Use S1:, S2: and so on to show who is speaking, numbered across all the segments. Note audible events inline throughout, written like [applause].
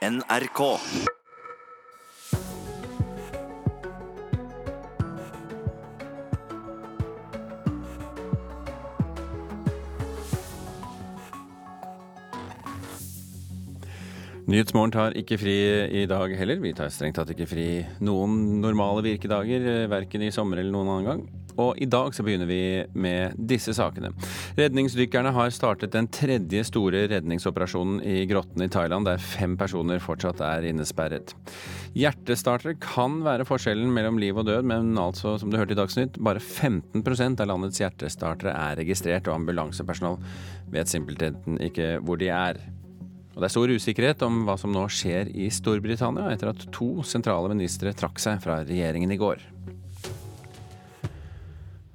S1: NRK.
S2: Nyhetsmorgen tar ikke fri i dag heller. Vi tar strengt tatt ikke fri noen normale virkedager, verken i sommer eller noen annen gang. Og i dag så begynner vi med disse sakene. Redningsdykkerne har startet den tredje store redningsoperasjonen i grottene i Thailand, der fem personer fortsatt er innesperret. Hjertestartere kan være forskjellen mellom liv og død, men altså, som du hørte i Dagsnytt, bare 15% av landets hjertestartere er registrert, og ambulansepersonal vet simpelthen ikke hvor de er. Og Det er stor usikkerhet om hva som nå skjer i Storbritannia, etter at to sentrale ministre trakk seg fra regjeringen i går.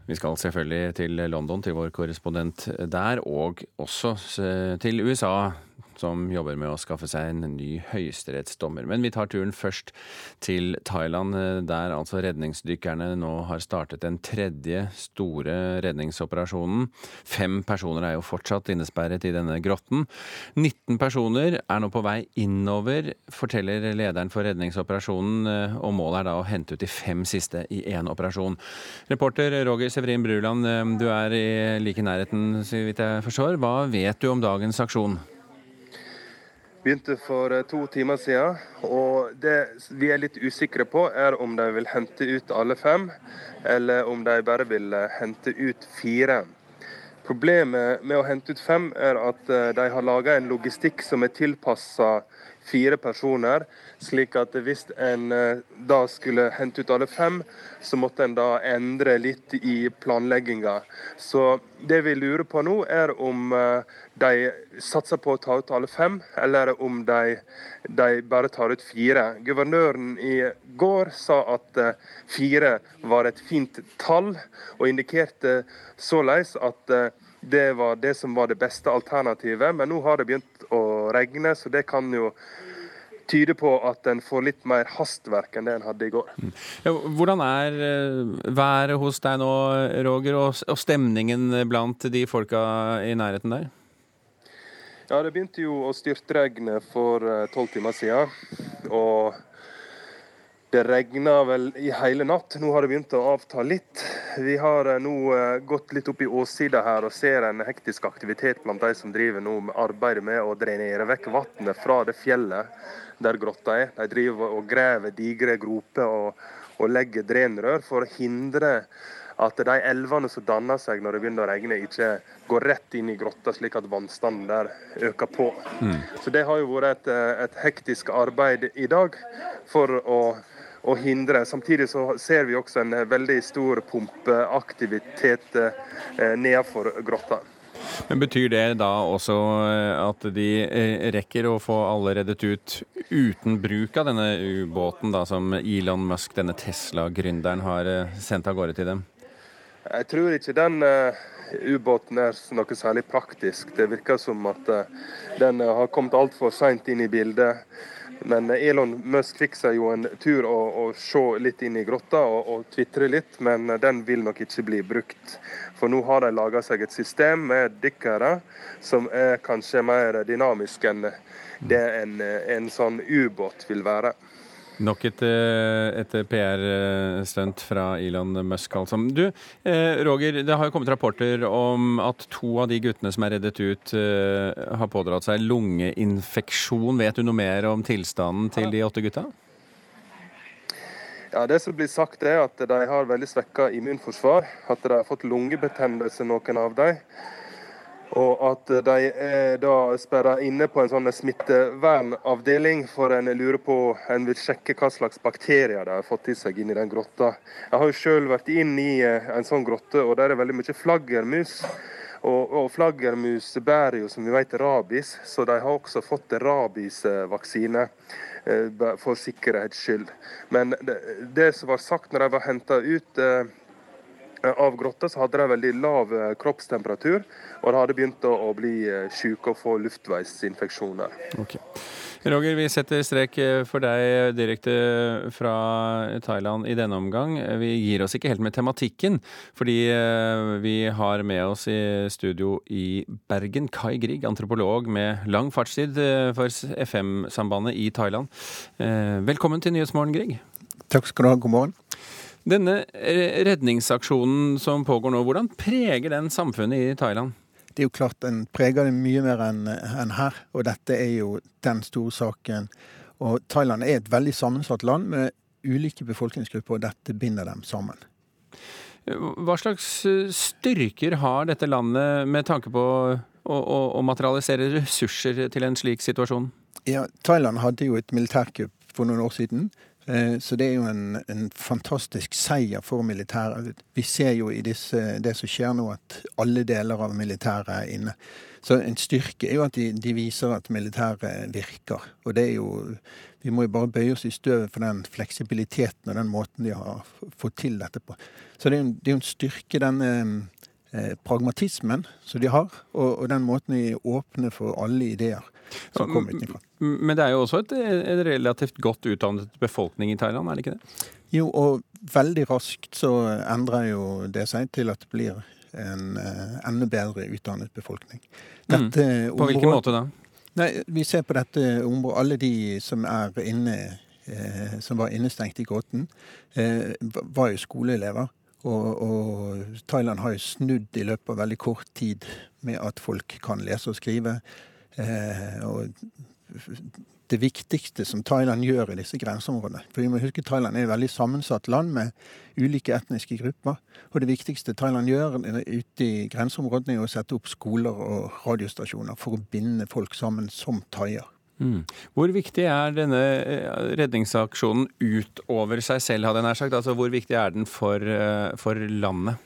S2: Vi skal selvfølgelig til London, til vår korrespondent der, og også til USA som jobber med å skaffe seg en ny høyesterettsdommer. Men vi tar turen først til Thailand, der altså redningsdykkerne nå har startet den tredje store redningsoperasjonen. Fem personer er jo fortsatt innesperret i denne grotten. 19 personer er nå på vei innover, forteller lederen for redningsoperasjonen, og målet er da å hente ut de fem siste i én operasjon. Reporter Roger Severin Bruland, du er i like nærheten, så vidt jeg forstår. Hva vet du om dagens aksjon?
S3: Begynte for eh, to timer siden. Og det vi er litt usikre på, er om de vil hente ut alle fem, eller om de bare vil eh, hente ut fire. Problemet med å hente ut fem er at eh, de har laga en logistikk som er tilpassa fire personer, slik at hvis en eh, da skulle hente ut alle fem, så måtte en da endre litt i planlegginga. Så det vi lurer på nå, er om eh, de satser på å ta ut alle fem, eller om de, de bare tar ut fire. Guvernøren i går sa at eh, fire var et fint tall, og indikerte såleis at det var det som var det beste alternativet. Men nå har det begynt å regne, så det kan jo tyde på at en får litt mer hastverk enn det en hadde i går. Mm.
S2: Ja, hvordan er eh, været hos deg nå, Roger, og stemningen blant de folka i nærheten der?
S3: Ja, Det begynte jo å styrtregne for eh, tolv timer siden. Og det regna vel i hele natt. Nå har det begynt å avta litt. Vi har eh, nå eh, gått litt opp i åssida her og ser en hektisk aktivitet blant de som driver nå med arbeidet med å drenere vekk vannet fra det fjellet der grotta er. De driver og graver digre groper og, og legger drenrør for å hindre at de elvene som danner seg når det begynner å regne, ikke går rett inn i grotta, slik at vannstanden der øker på. Mm. Så Det har jo vært et, eh, et hektisk arbeid i dag for å å hindre. Samtidig så ser vi også en eh, veldig stor pumpeaktivitet eh, nedenfor grotta.
S2: Men Betyr det da også eh, at de rekker å få alle reddet ut uten bruk av denne ubåten da, som Elon Musk, denne Tesla-gründeren, har sendt av gårde til dem?
S3: Jeg tror ikke den ubåten er noe særlig praktisk. Det virker som at den har kommet altfor seint inn i bildet. Men Elon Musk fikk jo en tur å, å se litt inn i grotta og, og tvitre litt, men den vil nok ikke bli brukt. For nå har de laga seg et system med dykkere som er kanskje mer dynamisk enn det en, en sånn ubåt vil være.
S2: Nok et, eh, et PR-stunt fra Elon Musk, altså. Du, eh, Roger, det har jo kommet rapporter om at to av de guttene som er reddet ut, eh, har pådratt seg lungeinfeksjon. Vet du noe mer om tilstanden til de åtte gutta?
S3: Ja, Det som blir sagt er at de har veldig svekka immunforsvar. At de har fått lungebetennelse, noen av dem. Og at de er da sperra inne på en sånn smittevernavdeling, for en lurer på En vil sjekke hva slags bakterier de har fått i seg inn i den grotta. Jeg har jo sjøl vært inn i eh, en sånn grotte, og der er veldig mye flaggermus. Og, og flaggermus bærer jo, som vi vet, rabies, så de har også fått rabiesvaksine eh, for sikkerhets skyld. Men det, det som var sagt når de var henta ut eh, av grotta, så hadde de veldig lav kroppstemperatur. Og de hadde begynt å bli syke og få luftveisinfeksjoner.
S2: Okay. Roger, vi setter strek eh, for deg direkte fra Thailand i denne omgang. Vi gir oss ikke helt med tematikken, fordi eh, vi har med oss i studio i Bergen Kai Grieg, antropolog med lang fartstid eh, for FM-sambandet i Thailand. Velkommen til Nyhetsmorgen, Grieg.
S1: Takk skal du ha. God morgen.
S2: Denne redningsaksjonen som pågår nå, hvordan preger den samfunnet i Thailand?
S1: det er jo klart den preger det mye mer enn en her. Og dette er jo den store saken. Og Thailand er et veldig sammensatt land med ulike befolkningsgrupper, og dette binder dem sammen.
S2: Hva slags eh, styrker har dette landet med tanke på å, å, å materialisere ressurser til en slik situasjon?
S1: Ja, Thailand hadde jo et militærkupp for noen år siden så det er jo en, en, fantastisk seier for militæret. Vi ser jo i disse, det som skjer nå, at alle deler av militæret er inne. Så en styrke er jo at de, de viser at militæret virker. Og det er jo Vi må jo bare bøye oss i støvet for den fleksibiliteten og den måten de har fått til dette på. Så det er jo en, er en styrke, den eh, pragmatismen som de har, og, og den måten de er åpne for alle ideer som kommer utenfra.
S2: Men det er jo også et, et, relativt godt utdannet befolkning i Thailand, er det ikke det?
S1: Jo, og veldig raskt så endrer jo det seg til at det blir en uh, enda bedre utdannet befolkning.
S2: Mm. På hvilken måte da?
S1: Nei, Vi ser på dette området Alle de som er inne eh, som var innestengt i gåten, eh, var jo skoleelever. Og, og, Thailand har jo snudd i løpet av veldig kort tid med at folk kan lese og skrive. Eh, og det viktigste som Thailand gjør i disse grenseområdene. For vi må huske Thailand er et veldig sammensatt land med ulike etniske grupper. Og det viktigste Thailand gjør ute i grenseområdene, er å sette opp skoler og radiostasjoner for å binde folk sammen som thaier.
S2: Mm. Hvor viktig er denne eh, redningsaksjonen utover seg selv, hadde jeg nær sagt? Altså, hvor viktig er den for, eh, for landet?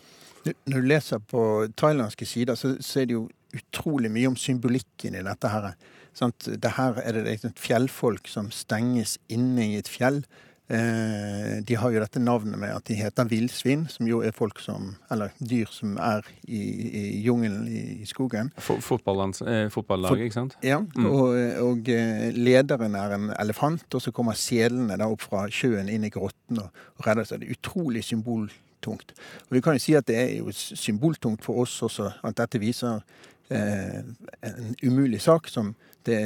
S1: Når du leser på thailandske sider, så, så er det jo utrolig mye om symbolikken i dette. her. Sant? Det her er det et fjellfolk som stenges inne i et fjell. Eh, de har jo dette navnet med at de heter villsvin, som jo er folk som Eller dyr som er i, i jungelen i, skogen.
S2: Fotballaget, fotballaget, ikke sant?
S1: Ja. Mm. Og, og, eh, lederen er en elefant, og så kommer selene da opp fra sjøen inn i grotten og, og redder seg. Det er utrolig symboltungt. Og vi kan jo si at det er jo symboltungt for oss også, at dette viser Eh, en umulig sak som det,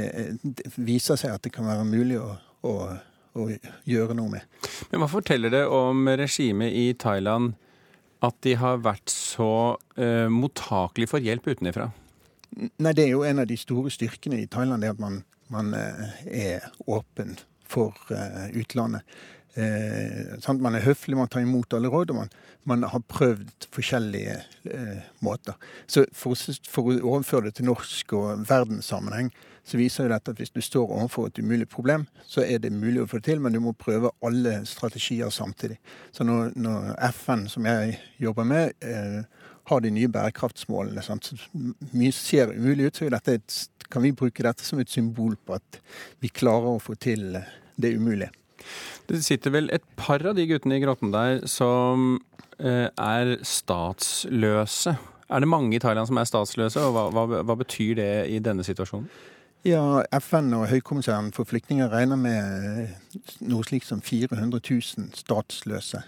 S1: det, viser seg at det kan være mulig å, å, å gjøre noe med.
S2: Men Hva forteller det om regimet i Thailand at de har vært så eh, mottakelige for hjelp utenfra?
S1: Nei, Det er jo en av de store styrkene i Thailand, det at man, man eh, er åpen for uh, utlandet. Eh, man er høflig, man tar imot alle råd, og man, man har prøvd forskjellige eh, måter. Så for, for, å overføre det til norsk og verdenssammenheng, så viser jo dette at hvis du står overfor et umulig problem, så er det mulig å få det til, men du må prøve alle strategier samtidig. Så når, når FN, som jeg jobber med, eh, har de nye bærekraftsmålene, sant? så mye ser umulig ut, så et, kan vi bruke dette som et symbol på at vi klarer å få til det umulige.
S2: Det sitter vel et par av de guttene i grotten der som eh, er statsløse. Er det mange i Thailand som er statsløse, og hva, hva, hva betyr det i denne situasjonen?
S1: Ja, FN og Høykommissæren for flyktninger regner med noe slikt som 400 000 statsløse.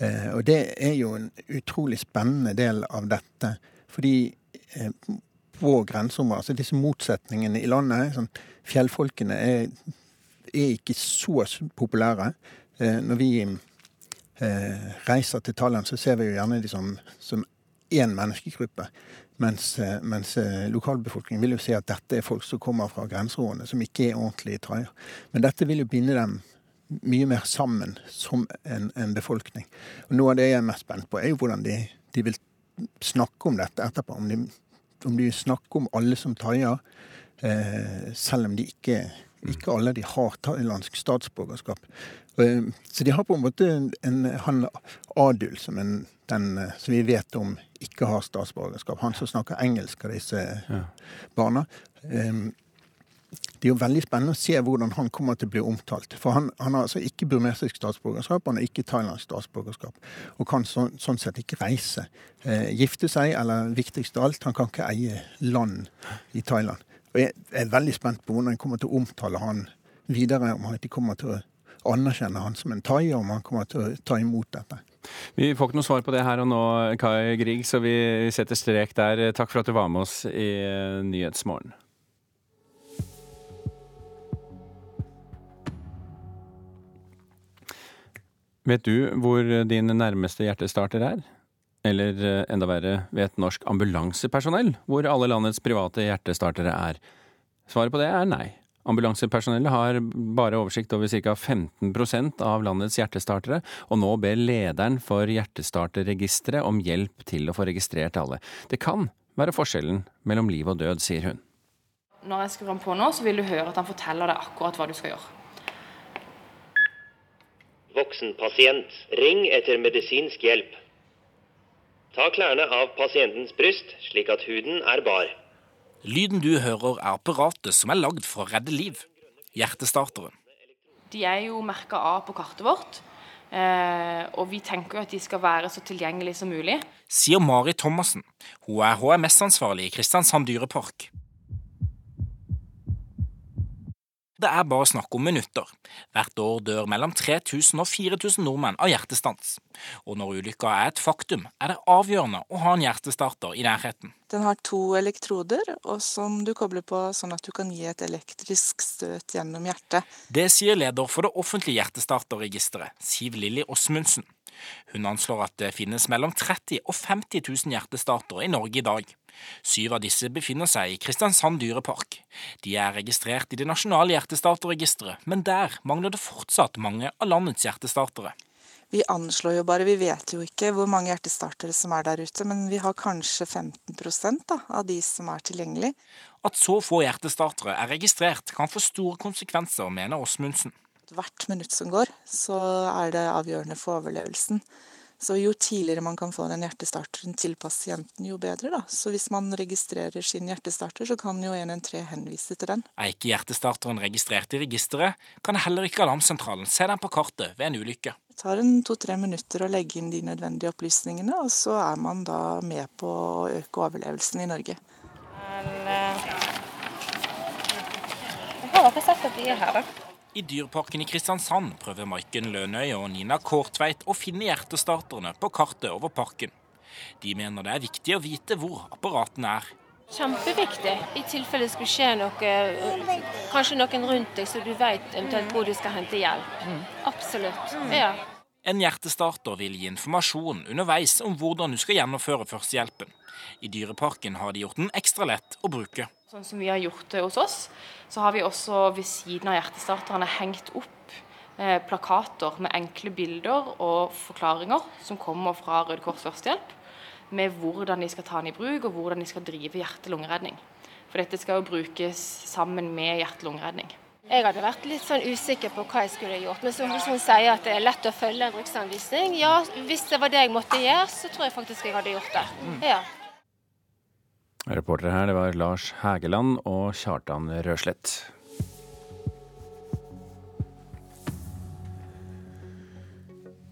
S1: Eh, og det er jo en utrolig spennende del av dette. Fordi eh, på grenseområdet, altså disse motsetningene i landet sånn, Fjellfolkene er er ikke så populære. Eh, når vi eh, reiser til Thailand, så ser vi jo gjerne de som, som én menneskegruppe. Mens, eh, mens lokalbefolkningen vil jo se at dette er folk som kommer fra grenserådene, som ikke er ordentlige thaier. Men dette vil jo binde dem mye mer sammen som en, en, befolkning. Og Noe av det jeg er mest spent på, er jo hvordan de, de vil snakke om dette etterpå. Om de, om de snakker om alle som thaier, eh, selv om de ikke ikke alle de har thailandsk statsborgerskap. Eh, så de har på en måte en, han Adul, som, en, den, eh, som vi vet om ikke har statsborgerskap. Han som snakker engelsk av disse ja. barna. Det er jo veldig spennende å se hvordan han kommer til å bli omtalt. For han, han har altså ikke burmesisk statsborgerskap, han har ikke thailandsk statsborgerskap. Og kan så, sånn sett ikke reise. Eh, gifte seg, eller viktigst av alt, han kan ikke eie land i Thailand. Og jeg er veldig spent på hvordan jeg kommer til å omtale han videre om han de kommer til å anerkjenne han som en thai, og om han kommer til å ta imot dette.
S2: Vi får ikke noe svar på det her og nå, Kai Grieg, så vi setter strek der. Takk for at du var med oss i Nyhetsmorgen. Vet du hvor din nærmeste hjertestarter er? Eller eh, enda verre, ved et norsk ambulansepersonell hvor alle landets private hjertestartere er? Svaret på det er nei. Ambulansepersonellet har bare oversikt over ca. 15% av landets hjertestartere, og nå ber lederen for Hjertestarterregisteret om hjelp til å få registrert alle. Det kan være forskjellen mellom liv og død, sier hun.
S4: Når jeg skrur ham på nå, så vil du høre at han forteller deg akkurat hva du skal gjøre.
S5: Voksen pasient, ring etter medisinsk hjelp. Ta klærne av pasientens bryst, slik at huden er bar.
S6: Lyden du hører er apparatet som er lagd for å redde liv. Hjertestarteren.
S4: De er jo merka av på kartet vårt. Eh, og vi tenker jo at de skal være så tilgjengelige som mulig.
S6: Sier Mari Thomassen. Hun er HMS-ansvarlig i Kristiansand dyrepark. Det er bare snakk om minutter. Hvert år dør mellom 3000 og 4000 nordmenn av hjertestans. Og når ulykka er et faktum, er det avgjørende å ha en hjertestarter i nærheten.
S7: Den har to elektroder og som du kobler på sånn at du kan gi et elektrisk støt gjennom hjertet.
S6: Det sier leder for det offentlige hjertestarterregisteret, Siv Lilly Åsmundsen. Hun anslår at det finnes mellom 30 og 50 000 hjertestartere i Norge i dag. Syv av disse befinner seg i Kristiansand dyrepark. De er registrert i det nasjonale hjertestarterregisteret, men der mangler det fortsatt mange av landets hjertestartere.
S7: Vi anslår jo bare, vi vet jo ikke hvor mange hjertestartere som er der ute, men vi har kanskje 15 da, av de som er tilgjengelig.
S6: At så få hjertestartere er registrert kan få store konsekvenser, mener Åsmundsen.
S7: Hvert minutt som går, så er det avgjørende for overlevelsen. Så jo tidligere man kan få den hjertestarteren til pasienten, jo bedre. da. Så hvis man registrerer sin hjertestarter, så kan jo 113 henvise til den.
S6: Er ikke hjertestarteren registrert i registeret, kan heller ikke alarmsentralen se den på kartet ved en ulykke.
S7: Det tar en to-tre minutter å legge inn de nødvendige opplysningene, og så er man da med på å øke overlevelsen i Norge.
S4: Jeg har ikke sett at de er her, da.
S6: I Dyreparken i Kristiansand prøver Maiken Lønøy og Nina Kårtveit å finne hjertestarterne på kartet over parken. De mener det er viktig å vite hvor apparatene er.
S8: Kjempeviktig i tilfelle det skulle skje noe, kanskje noen rundt deg, så du vet eventuelt hvor du skal hente hjelp. Absolutt. Ja.
S6: En hjertestarter vil gi informasjon underveis om hvordan du skal gjennomføre førstehjelpen. I Dyreparken har de gjort den ekstra lett å bruke.
S4: Sånn som vi har gjort det hos oss, så har vi også ved siden av hjertestarterne hengt opp eh, plakater med enkle bilder og forklaringer som kommer fra Røde Kors Førstehjelp, med hvordan de skal ta den i bruk og hvordan de skal drive hjerte-lungeredning. For dette skal jo brukes sammen med hjerte-lungeredning.
S8: Jeg hadde vært litt sånn usikker på hva jeg skulle gjort. Men som hun sier at det er lett å følge en bruksanvisning. Ja, hvis det var det jeg måtte gjøre, så tror jeg faktisk jeg hadde gjort det. Ja.
S2: Reportere her, det var Lars Hægeland og Kjartan Røslett.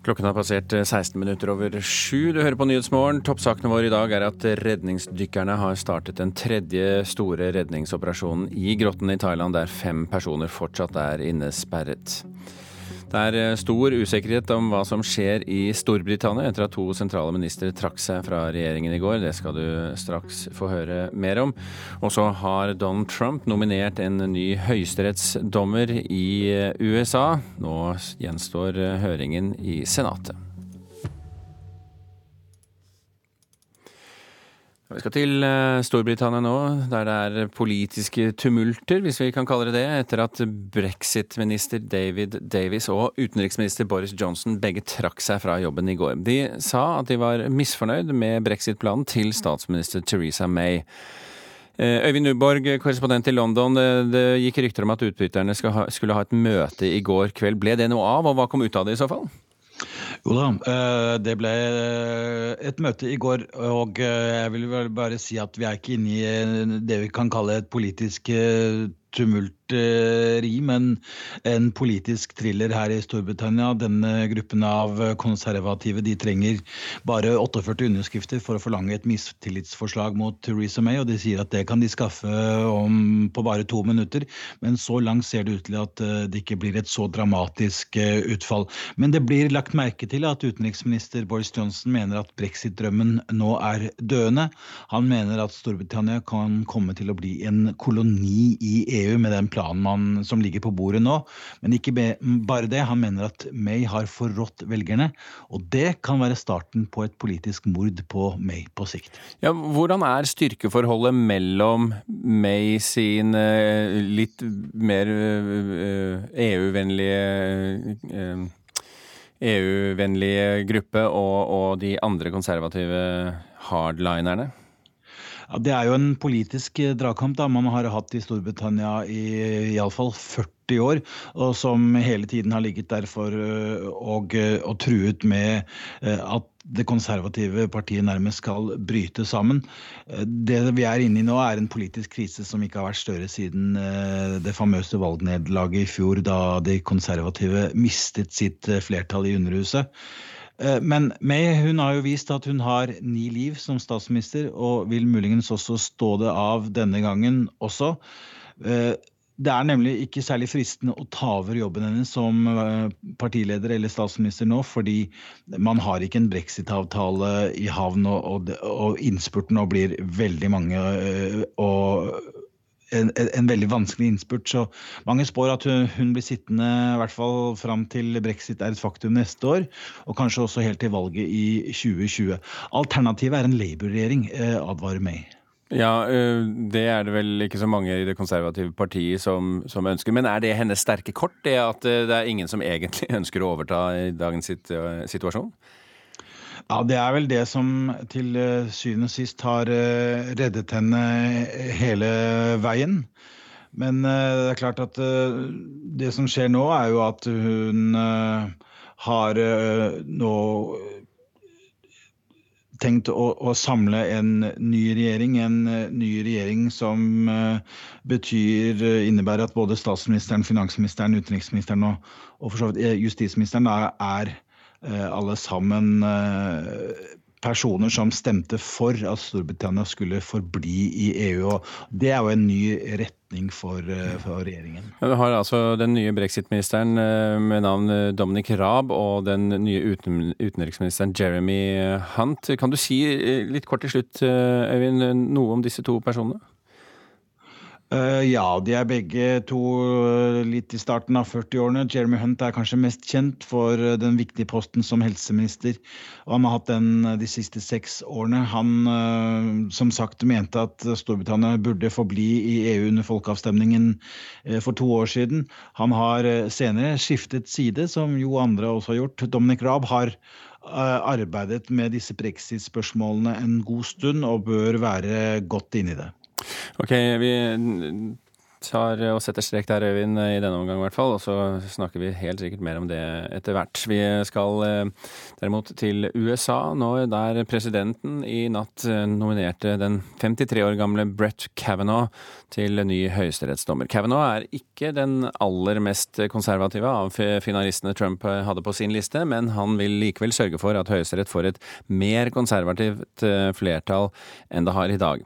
S2: Klokken har passert 16 minutter over sju. Du hører på Nyhetsmorgen. Toppsakene våre i dag er at redningsdykkerne har startet den tredje store redningsoperasjonen i grotten i Thailand, der fem personer fortsatt er innesperret. Det er eh, stor usikkerhet om hva som skjer i Storbritannia etter at to sentrale ministre trakk seg fra regjeringen i går. Det skal du straks få høre mer om. Og så har Donald Trump nominert en ny høyesterettsdommer i eh, USA. Nå gjenstår eh, høringen i Senatet. Vi skal til eh, Storbritannia nå, der det er politiske tumulter, hvis vi kan kalle det det, etter at brexit-minister David Davis og utenriksminister Boris Johnson begge trakk seg fra jobben i går. De sa at de var misfornøyd med brexit-planen til statsminister Theresa May. Eh, Øyvind Uborg, korrespondent i London. Det, gikk rykter om at utbytterne skulle ha et møte i går kveld. Ble det noe av, og hva kom ut av det i så fall?
S9: Jo da, eh, det ble eh, et møte i går. Og eh, jeg vil bare si at vi er ikke inne i det vi kan kalle et politisk tumulteri, men en politisk thriller her i Storbritannia. Denne gruppen av konservative de trenger bare 48 underskrifter for å forlange et mistillitsforslag mot Theresa May, og de sier at det kan de skaffe om på bare to minutter. Men så langt ser det ut til at eh, det ikke blir et så dramatisk eh, utfall. Men det blir lagt merke til at utenriksminister Boris Johnson mener at brexit-drømmen nå er døende. Han mener at Storbritannia kan komme til å bli en koloni i EU med den planen man, som ligger på bordet nå. Men ikke bare det, han mener at May har forrådt velgerne. Og det kan være starten på et politisk mord på May på sikt.
S2: Ja, hvordan er styrkeforholdet mellom May sin eh, litt mer EU-vennlige eh, EU-vennlige e gruppe og, og de andre konservative hardlinerne?
S9: Ja, Det er jo en politisk eh, dragkamp da, man har hatt i Storbritannia i iallfall 40 år, og som hele tiden har ligget der for og, eh, og truet med eh, at det konservative partiet nærmest skal bryte sammen. Det vi er inne i nå, er en politisk krise som ikke har vært større siden det famøse valgnederlaget i fjor, da de konservative mistet sitt flertall i Underhuset. Eh, men May hun har jo vist at hun har ni liv som statsminister, og vil muligens også stå det av denne gangen også. Eh, det er nemlig ikke særlig fristende å ta over jobben hennes som eh, partileder eller statsminister nå, fordi man har ikke en brexit-avtale i havn, og, innspurten nå blir veldig mange. og en, en, veldig vanskelig innspurt. Så mange spår at hun, hun, blir sittende i hvert fall fram til brexit er et faktum neste år, og kanskje også helt til valget i 2020. Alternativet er en Labour-regjering, eh, advarer May.
S2: Ja, eh, det er det vel ikke så mange i det konservative partiet som, som, ønsker. Men er det hennes sterke kort, det at eh, det er ingen som egentlig [laughs] ønsker å overta i dagens situasjon?
S9: Ja, Det er vel det som til eh, syvende og sist har eh, reddet henne hele veien. Men eh, det er klart at det som skjer nå, er jo at hun har nå tenkt å, å, samle en ny regjering. En ny regjering som betyr, innebærer at både statsministeren, finansministeren, utenriksministeren og, og for så vidt justisministeren er, er Eh, alle sammen eh, personer som stemte for at Storbritannia skulle forbli i EU. og Det er jo en ny retning for, eh, for regjeringen.
S2: Vi har altså den nye brexit-ministeren med navn Dominic Raab og den nye uten, utenriksministeren Jeremy Hunt. Kan du si litt kort til slutt, Øyvind, noe om disse to personene?
S9: Uh, ja, de er begge to uh, litt i starten av 40-årene. Jeremy Hunt er kanskje mest kjent for uh, den viktige posten som helseminister. Og han har hatt den de siste seks årene. Han som sagt mente at Storbritannia burde forbli i EU under folkeavstemningen for to år siden. Han har senere skiftet side, som jo andre også har gjort. Dominic Raab har arbeidet med disse brexit-spørsmålene en god stund og bør være godt inni det.
S2: Ok, vi tar og setter strek der, Øyvind, i denne omgang i hvert fall. Og så snakker vi helt sikkert mer om det etter hvert. Vi skal eh, derimot til USA nå, der presidenten i natt eh, nominerte den 53 år gamle Brett Kavanaugh til ny høyesterettsdommer. Kavanaugh er ikke den aller mest konservative av finalistene Trump hadde på sin liste, men han vil likevel sørge for at Høyesterett får et mer konservativt eh, flertall enn det har i dag.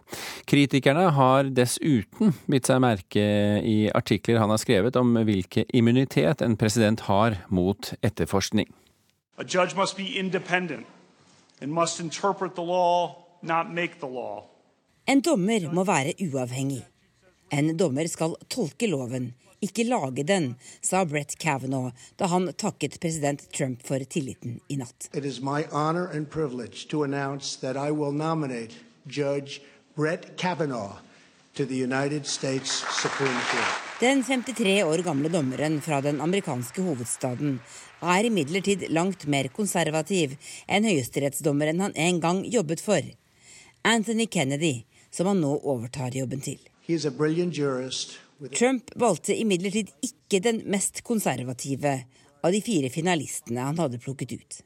S2: Kritikerne har dessuten bitt seg merke i artikler han har skrevet om hvilke immunitet en president har mot etterforskning. A judge must be independent and must interpret the law,
S10: not make the law. En dommer må være uavhengig. En dommer skal tolke loven, ikke lage den, sa Brett Kavanaugh da han takket president Trump for tilliten i natt. It is my honor and privilege to announce that I will nominate Judge Brett Kavanaugh den 53 år gamle dommeren fra den amerikanske hovedstaden er imidlertid langt mer konservativ enn høyesterettsdommeren han en gang jobbet for, Anthony Kennedy, som han nå overtar jobben til. Trump valgte imidlertid ikke den mest konservative av de fire finalistene han hadde plukket ut.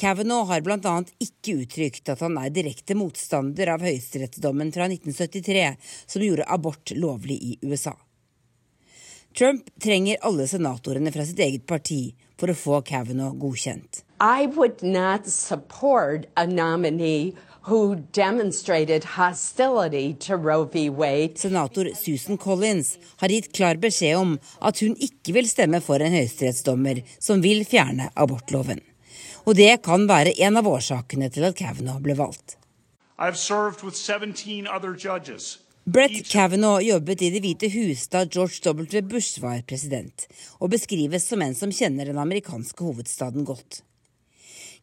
S10: Kavanaugh har bl.a. ikke uttrykt at han er direkte motstander av høyesterettsdommen fra 1973 som gjorde abort lovlig i USA. Trump trenger alle senatorene fra sitt eget parti for å få Kavanaugh godkjent.
S11: I would not support a nominee who demonstrated hostility to Roe v. Wade.
S10: Senator Susan Collins har gitt klar beskjed om at hun ikke vil stemme for en høyesterettsdommer som vil fjerne abortloven. Og det kan være en av årsakene til at Kavanaugh ble valgt. Brett Kavanaugh jobbet i Det hvite hus da George W. Bush var president, og beskrives som en som kjenner den amerikanske hovedstaden godt.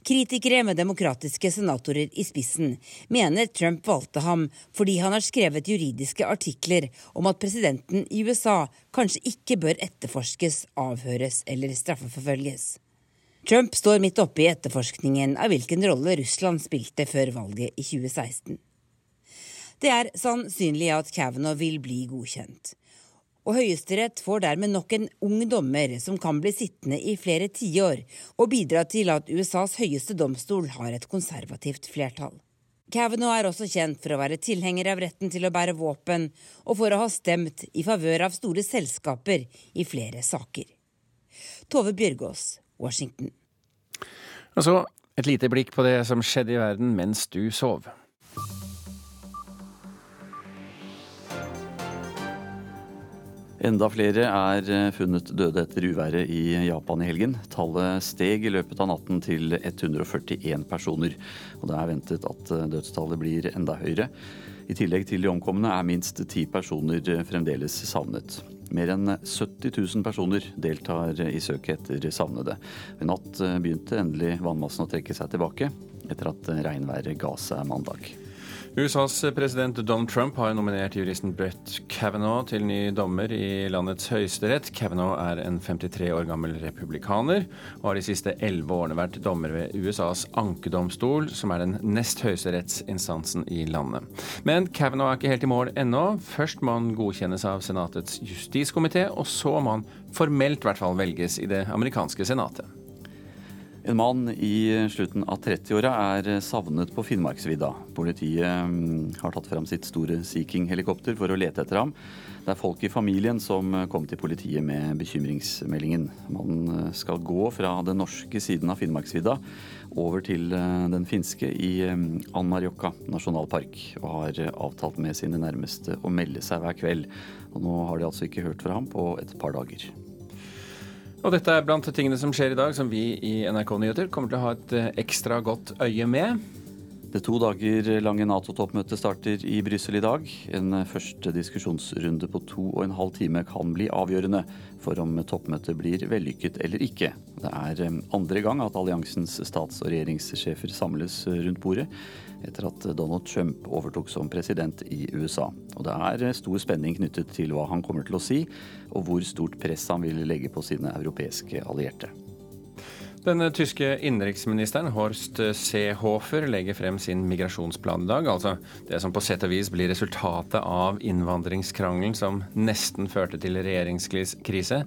S10: Kritikere med demokratiske senatorer i spissen mener Trump valgte ham fordi han har skrevet juridiske artikler om at presidenten i USA kanskje ikke bør etterforskes, avhøres eller straffeforfølges. Trump står midt oppe i etterforskningen av hvilken rolle Russland spilte før valget i 2016. Det er sannsynlig at Kavanaugh vil bli godkjent og Høyesterett får dermed nok en ung dommer som kan bli sittende i flere tiår, og bidra til at USAs høyeste domstol har et konservativt flertall. Kavanaugh er også kjent for å være tilhenger av retten til å bære våpen, og for å ha stemt i favør av store selskaper i flere saker. Tove Bjørgaas, Washington.
S2: Og så et lite blikk på det som skjedde i verden mens du sov.
S12: Enda flere er eh, funnet døde etter uværet i Japan i helgen. Tallet steg i løpet av natten til 141 personer. Og det er ventet at eh, dødstallet blir enda høyere. I tillegg til de omkomne er minst ti personer eh, fremdeles savnet. Mer enn 70 000 personer deltar i søket etter savnede. I natt begynte endelig vannmassen å trekke seg tilbake, etter at regnværet ga seg mandag.
S2: USAs president Donald Trump har nominert juristen Brett Kavanaugh til ny dommer i landets høyesterett. Kavanaugh er en 53 år gammel republikaner og har de siste elleve årene vært dommer ved USAs ankedomstol, som er den nest høyeste rettsinstansen i landet. Men Kavanaugh er ikke helt i mål ennå. Først må han godkjennes av Senatets justiskomité, og så må han formelt i hvert fall velges i det amerikanske senatet.
S12: En mann i slutten av 30-åra er savnet på Finnmarksvidda. Politiet mm, har tatt fram sitt store Sea King-helikopter for å lete etter ham. Det er folk i familien som kom til politiet med bekymringsmeldingen. Mannen skal gå fra den norske siden av Finnmarksvidda over til eh, den finske i mm, Anmarjokka nasjonalpark, og har avtalt med sine nærmeste å melde seg hver kveld. Og nå har de altså ikke hørt fra ham på et par dager.
S2: Og dette er blant tingene som skjer i dag, som vi i NRK Nyheter kommer til å ha et eh, ekstra godt øye med.
S12: Det to dager lange Nato-toppmøtet starter i Brussel i dag. En første diskusjonsrunde på to og en halv time kan bli avgjørende for om toppmøtet blir vellykket eller ikke. Det er eh, andre gang at alliansens stats- og regjeringssjefer samles rundt bordet etter at Donald Trump overtok som president i USA. Og det er stor spenning knyttet til hva han kommer til å si, og hvor stort press han vil legge på sine europeiske allierte.
S2: Den tyske innenriksministeren Horst Seehofer legger frem sin migrasjonsplan i dag. Altså det som på sett og vis blir resultatet av innvandringskrangelen som nesten førte til regjeringskrise.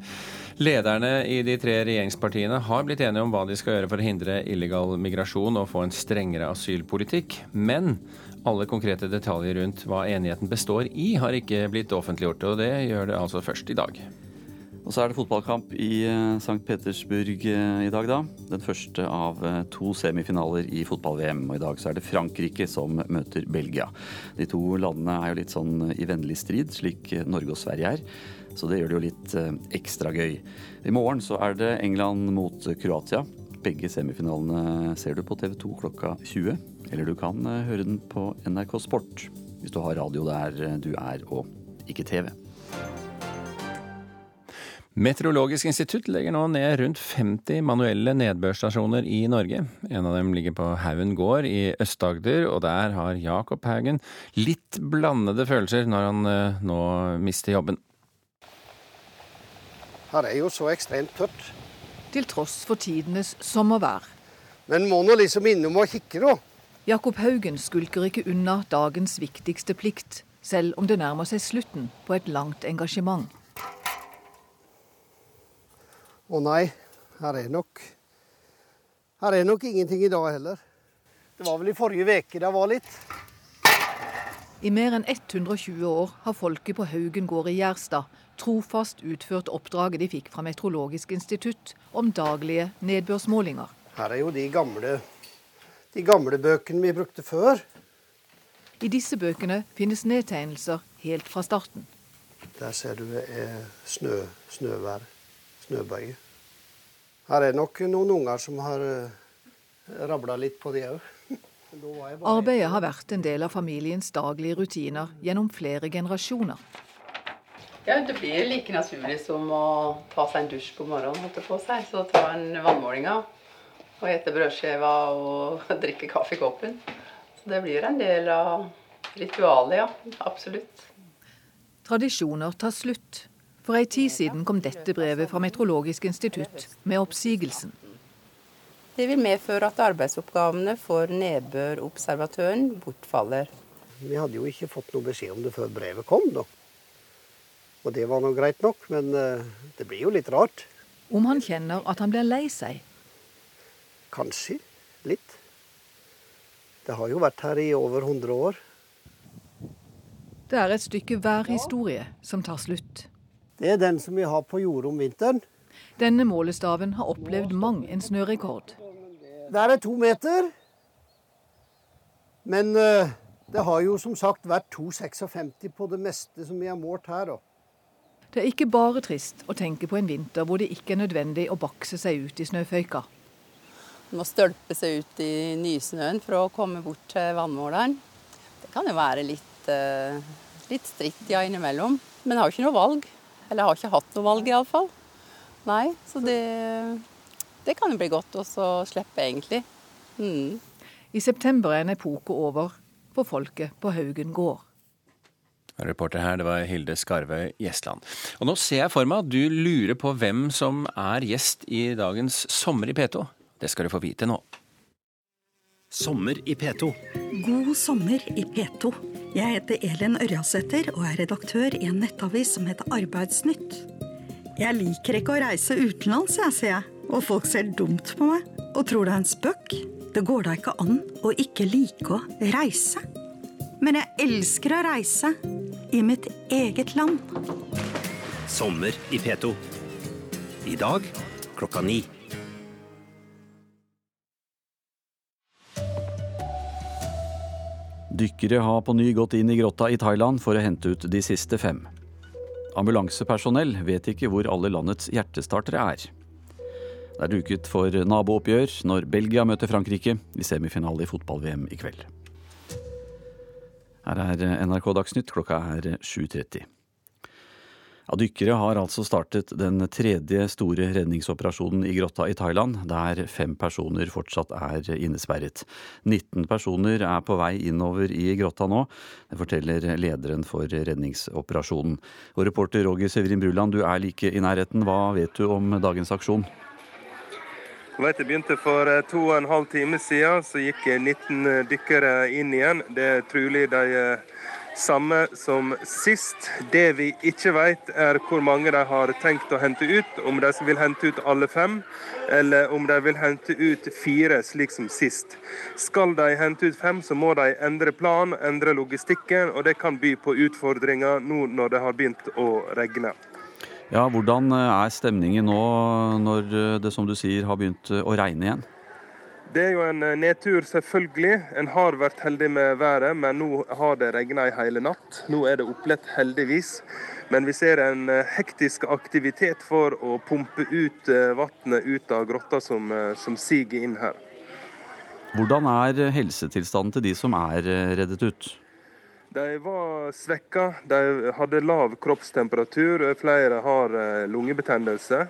S2: Lederne i de tre regjeringspartiene har blitt enige om hva de skal gjøre for å hindre illegal migrasjon og få en strengere asylpolitikk. Men alle konkrete detaljer rundt hva enigheten består i, har ikke blitt offentliggjort. Og det gjør det altså først i dag.
S12: Og så er det fotballkamp i eh, St. Petersburg eh, i dag, da. Den første av eh, to semifinaler i fotball-VM. Og i dag så er det Frankrike som møter Belgia. De to landene er jo litt sånn i vennlig strid, slik Norge og Sverige er. Så det gjør det jo litt ekstra gøy. I morgen så er det England mot Kroatia. Begge semifinalene ser du på TV 2 klokka 20. Eller du kan høre den på NRK Sport hvis du har radio der du er og ikke TV.
S2: Meteorologisk institutt legger nå ned rundt 50 manuelle nedbørsstasjoner i Norge. En av dem ligger på Haugen gård i Øst-Agder, og der har Jakob Haugen litt blandede følelser når han uh, nå mister jobben.
S13: Her er jo så ekstremt tørt.
S14: Til tross for tidenes sommervær.
S13: Men må nå liksom innom og kikke, da.
S14: Jakob Haugen skulker ikke unna dagens viktigste plikt, selv om det nærmer seg slutten på et langt engasjement.
S13: Å nei, her er nok Her er nok ingenting i dag heller. Det var vel i forrige uke det var litt.
S14: I mer enn 120 år har folket på Haugen gård i Gjerstad trofast utført oppdraget de fikk fra Meteorologisk institutt om daglige nedbørsmålinger.
S13: Her er jo de gamle, de gamle bøkene vi brukte før.
S14: I disse bøkene finnes nedtegnelser helt fra starten.
S13: Der ser du eh, snø, snøvær, snøbøye. Her er nok noen unger som har eh, rabla litt på de òg. [laughs]
S14: Arbeidet har vært en del av familiens daglige rutiner gjennom flere generasjoner.
S15: Ja, Det blir like naturlig som å ta seg en dusj på morgenen. holdt på seg. Så ta en vannmålinga og ete brødskiva og [laughs] drikke kaffe i koppen. Så det blir en del av ritualet, ja. Absolutt.
S14: Tradisjoner tar slutt. For ei tid siden kom dette brevet fra Meteorologisk institutt med oppsigelsen.
S15: Det vil medføre at arbeidsoppgavene for nedbørobservatøren bortfaller.
S13: Vi hadde jo ikke fått noe beskjed om det før brevet kom, da. Og det var nå greit nok, men uh, det blir jo litt rart.
S14: Om han kjenner at han blir lei seg?
S13: Kanskje. Litt. Det har jo vært her i over 100 år.
S14: Det er et stykke værhistorie som tar slutt.
S13: Det er den som vi har på jordet om vinteren.
S14: Denne målestaven har opplevd mang en snørekord.
S13: Der er to meter. Men uh, det har jo som sagt vært 2,56 på det meste som vi har målt her. Da.
S14: Det er ikke bare trist å tenke på en vinter hvor det ikke er nødvendig å bakse seg ut i snøføyka.
S15: Man må stølpe seg ut i nysnøen for å komme bort til vannmåleren. Det kan jo være litt, uh, litt stritt ja innimellom. Men jeg har jo ikke noe valg. Eller jeg har ikke hatt noe valg, iallfall. Nei, så det det kan jo bli godt å slippe, egentlig. Mm.
S14: I september er en epoke over for folket på Haugen gård.
S2: Reporter her, det var Hilde Skarvøy Gjestland. Og nå ser jeg for meg at du lurer på hvem som er gjest i dagens Sommer i P2. Det skal du få vite nå.
S16: Sommer i P2.
S17: God sommer i P2. Jeg heter Elin Ørjasæter og er redaktør i en nettavis som heter Arbeidsnytt. Jeg liker ikke å reise utenlands, jeg, sier jeg og folk ser dumt på meg og tror det er en spøk. Det går da ikke an å ikke like å reise. Men jeg elsker å reise i mitt eget land.
S16: Sommer i P2. I dag klokka ni.
S12: Dykkere har på ny gått inn i grotta i Thailand for å hente ut de siste fem. Ambulansepersonell vet ikke hvor alle landets hjertestartere er. Det er duket for nabooppgjør når Belgia møter Frankrike i semifinale i fotball-VM i kveld. Her er NRK Dagsnytt, klokka er 7.30. Ja, dykkere har altså startet den tredje store redningsoperasjonen i grotta i Thailand, der fem personer fortsatt er innesperret. 19 personer er på vei innover i grotta nå. Det forteller lederen for redningsoperasjonen. Og reporter Roger Severin Bruland, du er like i nærheten. Hva vet du om dagens aksjon?
S3: Det begynte for eh, to og en halv time siden. Så gikk 19 eh, dykkere inn igjen. Det er trolig de eh, samme som sist. Det vi ikke vet, er hvor mange de har tenkt å hente ut. Om de vil hente ut alle fem, eller om de vil hente ut fire, slik som sist. Skal de hente ut fem, så må de endre plan, endre logistikken, og det kan by på utfordringer nå når det har begynt å regne.
S12: Ja, Hvordan eh, er stemningen nå når eh, det som du sier har begynt eh, å regne igjen?
S3: Det er jo en nedtur, selvfølgelig. En har vært heldig med været, men nå har det regna i hele natt. Nå er det opplett, heldigvis. Men vi ser en hektisk aktivitet for å pumpe ut vannet ut av grotta som, som siger inn her.
S12: Hvordan er helsetilstanden til de som er reddet ut?
S3: De var svekka. De hadde lav kroppstemperatur. Flere har eh, lungebetennelse.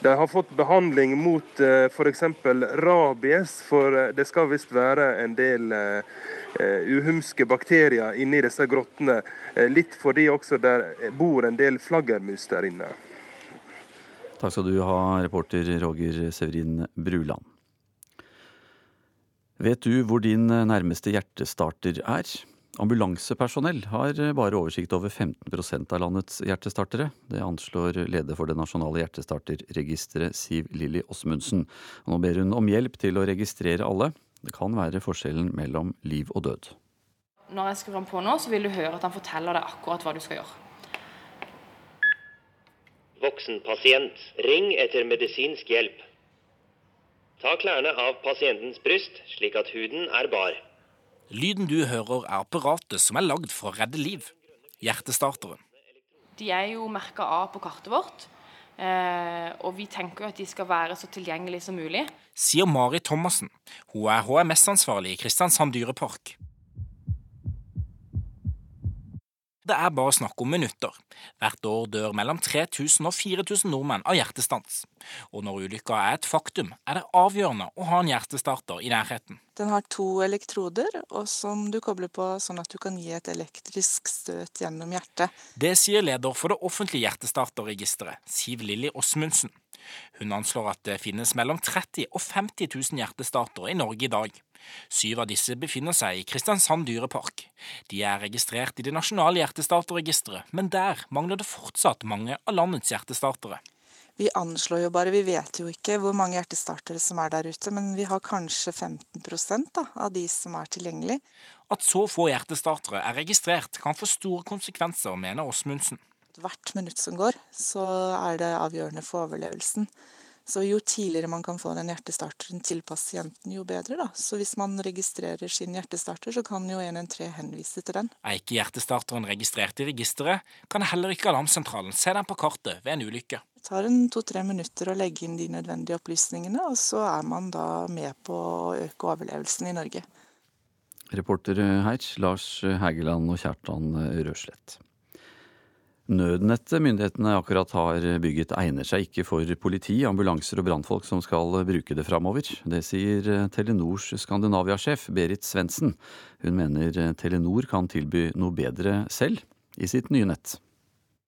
S3: De har fått behandling mot eh, f.eks. rabies, for eh, det skal visst være en del uhumske bakterier inni disse grottene. Litt fordi også der bor en del flaggermus der inne.
S12: Takk skal du ha, reporter Roger Severin Bruland. Vet du hvor din nærmeste hjertestarter er? Ambulansepersonell har bare oversikt over 15% av landets hjertestartere. Det anslår leder for det nasjonale hjertestarterregisteret, Siv Lilly Åsmundsen. Nå ber hun om hjelp til å registrere alle. Det kan være forskjellen mellom liv og død.
S4: Når jeg skrur ham på nå, så vil du høre at han forteller deg akkurat hva du skal gjøre.
S5: Voksen pasient, ring etter medisinsk hjelp. Ta klærne av pasientens bryst, slik at huden er bar.
S6: Lyden du hører er apparatet som er lagd for å redde liv. Hjertestarteren.
S4: De er jo merka av på kartet vårt. Eh, og vi tenker jo at de skal være så tilgjengelige som mulig.
S6: Sier Mari Thomassen. Hun er HMS-ansvarlig i Kristiansand dyrepark. Det er bare snakk om minutter. Hvert år dør mellom 3000 og 4000 nordmenn av hjertestans. Og når ulykka er et faktum, er det avgjørende å ha en hjertestarter i nærheten.
S7: Den har to elektroder og som du kobler på sånn at du kan gi et elektrisk støt gjennom hjertet.
S6: Det sier leder for det offentlige hjertestarterregisteret, Siv Lilly Åsmundsen. Hun anslår at det finnes mellom 30 og 50 000 hjertestartere i Norge i dag. Syv av disse befinner seg i Kristiansand dyrepark. De er registrert i det nasjonale hjertestarterregisteret, men der mangler det fortsatt mange av landets hjertestartere.
S7: Vi anslår jo bare, vi vet jo ikke hvor mange hjertestartere som er der ute, men vi har kanskje 15 da, av de som er tilgjengelig.
S6: At så få hjertestartere er registrert kan få store konsekvenser, mener Åsmundsen.
S7: Hvert minutt som går, så er det avgjørende for overlevelsen. Så jo tidligere man kan få den hjertestarteren til pasienten, jo bedre. da. Så hvis man registrerer sin hjertestarter, så kan jo 113 henvise til den.
S6: Er ikke hjertestarteren registrert i registeret, kan heller ikke alarmsentralen se den på kartet ved en ulykke.
S7: Det tar en to-tre minutter å legge inn de nødvendige opplysningene, og så er man da med på å øke overlevelsen i Norge.
S12: Reporter her Lars Hægeland og Kjartan Røslett. Nødnettet myndighetene akkurat har bygget egner seg ikke for politi, ambulanser og brannfolk som skal bruke det framover. Det sier Telenors Skandinavia-sjef Berit Svendsen. Hun mener Telenor kan tilby noe bedre selv i sitt nye nett.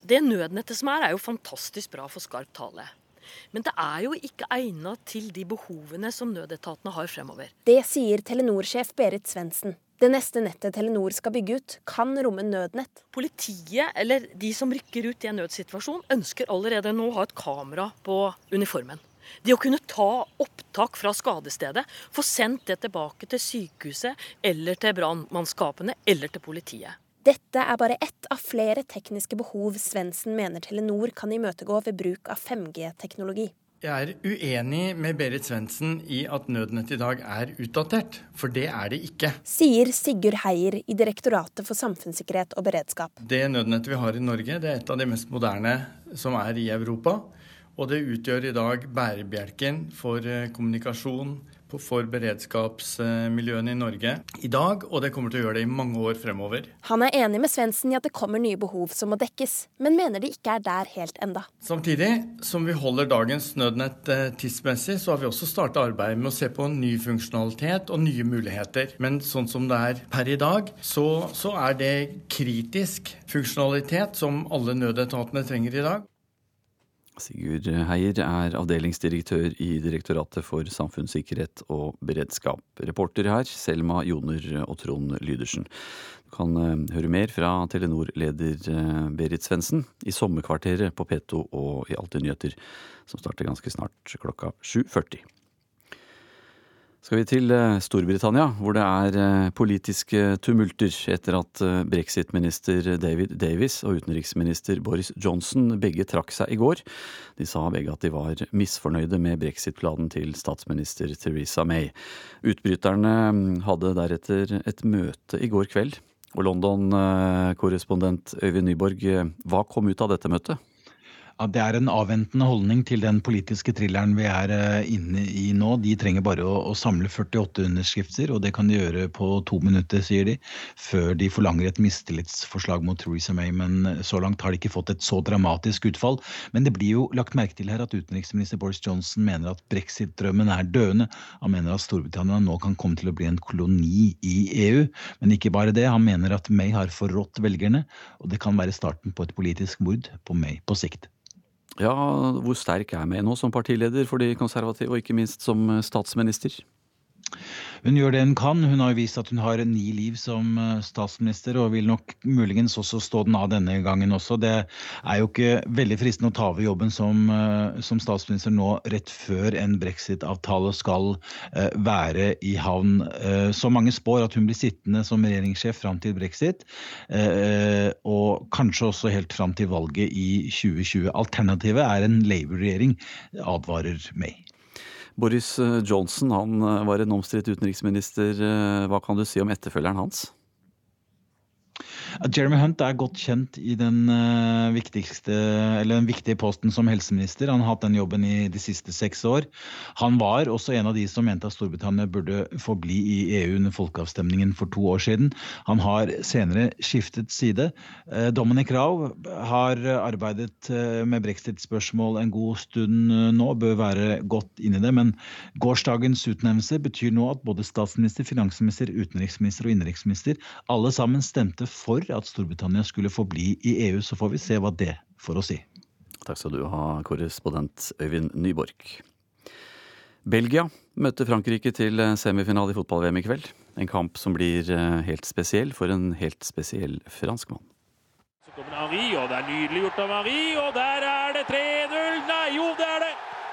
S18: Det nødnettet som er, er jo fantastisk bra for skarp tale. Men det er jo ikke egnet til de behovene som nødetatene har fremover.
S19: Det sier Telenor-sjef Berit Svendsen. Det neste nettet Telenor skal bygge ut, kan romme nødnett.
S18: Politiet, eller de som rykker ut i en nødsituasjon, ønsker allerede nå å ha et kamera på uniformen. Det å kunne ta opptak fra skadestedet, få sendt det tilbake til sykehuset eller til brannmannskapene eller til politiet.
S19: Dette er bare ett av flere tekniske behov Svendsen mener Telenor kan imøtegå ved bruk av 5G-teknologi.
S20: Jeg er uenig med Berit Svendsen i at nødnett i dag er utdatert, for det er det ikke.
S19: Sier Sigurd Heier i Direktoratet for samfunnssikkerhet og beredskap.
S20: Det nødnettet vi har i Norge, det er et av de mest moderne som er i Europa. Og det utgjør i dag bærebjelken for eh, kommunikasjon, for beredskapsmiljøene i Norge i dag, og det kommer til å gjøre det i mange år fremover.
S19: Han er enig med Svendsen i at det kommer nye behov som må dekkes, men mener de ikke er der helt enda.
S20: Samtidig som vi holder dagens nødnett eh, tidsmessig, så har vi også starta arbeidet med å se på ny funksjonalitet og nye muligheter. Men sånn som det er per i dag, så, så er det kritisk funksjonalitet som alle nødetatene trenger i dag.
S12: Sigurd Heier er avdelingsdirektør i Direktoratet for samfunnssikkerhet og beredskap. Reporter her, Selma Joner og Trond Lydersen. Du kan eh, høre mer fra Telenor-leder eh, Berit Svendsen i Sommerkvarteret på P2 og i Alltid nyheter, som starter ganske snart klokka 7.40 skal vi til eh, Storbritannia, hvor det er eh, politiske tumulter etter at eh, brexit-minister David Davis og utenriksminister Boris Johnson begge trakk seg i går. De sa begge at de var misfornøyde med brexit-planen til statsminister Theresa May. Utbryterne mm, hadde deretter et møte i går kveld. Og London-korrespondent Øyvind Nyborg, hva kom ut av dette møtet?
S9: At det er en avventende holdning til den politiske thrilleren vi er eh, inne i nå. De trenger bare å, å, samle 48 underskrifter, og det kan de gjøre på to minutter, sier de, før de forlanger et mistillitsforslag mot Theresa May. Men eh, så langt har de ikke fått et så dramatisk utfall. Men det blir jo lagt merke til her at utenriksminister Boris Johnson mener at brexit-drømmen er døende. Han mener at Storbritannia nå kan komme til å bli en koloni i EU. Men ikke bare det, han mener at May har forrådt velgerne, og det kan være starten på et politisk mord på May på sikt.
S12: Ja, hvor sterk er jeg med nå som partileder for de konservative, og ikke minst som statsminister?
S9: Hun gjør det hun kan. Hun har vist at hun har ni liv som eh, statsminister, og vil nok muligens også stå den av denne gangen også. Det er jo ikke veldig fristende å ta over jobben som, eh, som statsminister nå rett før en brexit-avtale skal uh, være i havn. Så mange spår at hun blir sittende som regjeringssjef fram til brexit, og kanskje også helt fram til valget i 2020. Alternativet er en Labour-regjering, advarer May.
S12: Boris Johnson han var en omstridt utenriksminister. Hva kan du si om etterfølgeren hans?
S9: Jeremy Hunt er godt kjent i den, viktigste, eller den viktige posten som helseminister. Han har hatt den jobben i de siste seks år. Han var også en av de som mente at Storbritannia burde forbli i EU under folkeavstemningen for to år siden. Han har senere skiftet side. Uh, Dominic Rau har arbeidet uh, med brexit-spørsmål en god stund nå, bør være godt inn i det. Men gårsdagens utnevnelse betyr nå at både statsminister, finansminister, utenriksminister og innenriksminister alle sammen stemte for at Storbritannia skulle forbli i EU. Så får vi se hva det får å si.
S12: Takk skal du ha, korrespondent Øyvind Nyborg. Belgia møter Frankrike til semifinale i fotball-VM i kveld. En kamp som blir eh, helt spesiell for en helt spesiell franskmann.
S21: Så kommer Henri, og det er nydelig gjort av Henri, og der er det 3-0! Nei, jo, det er det!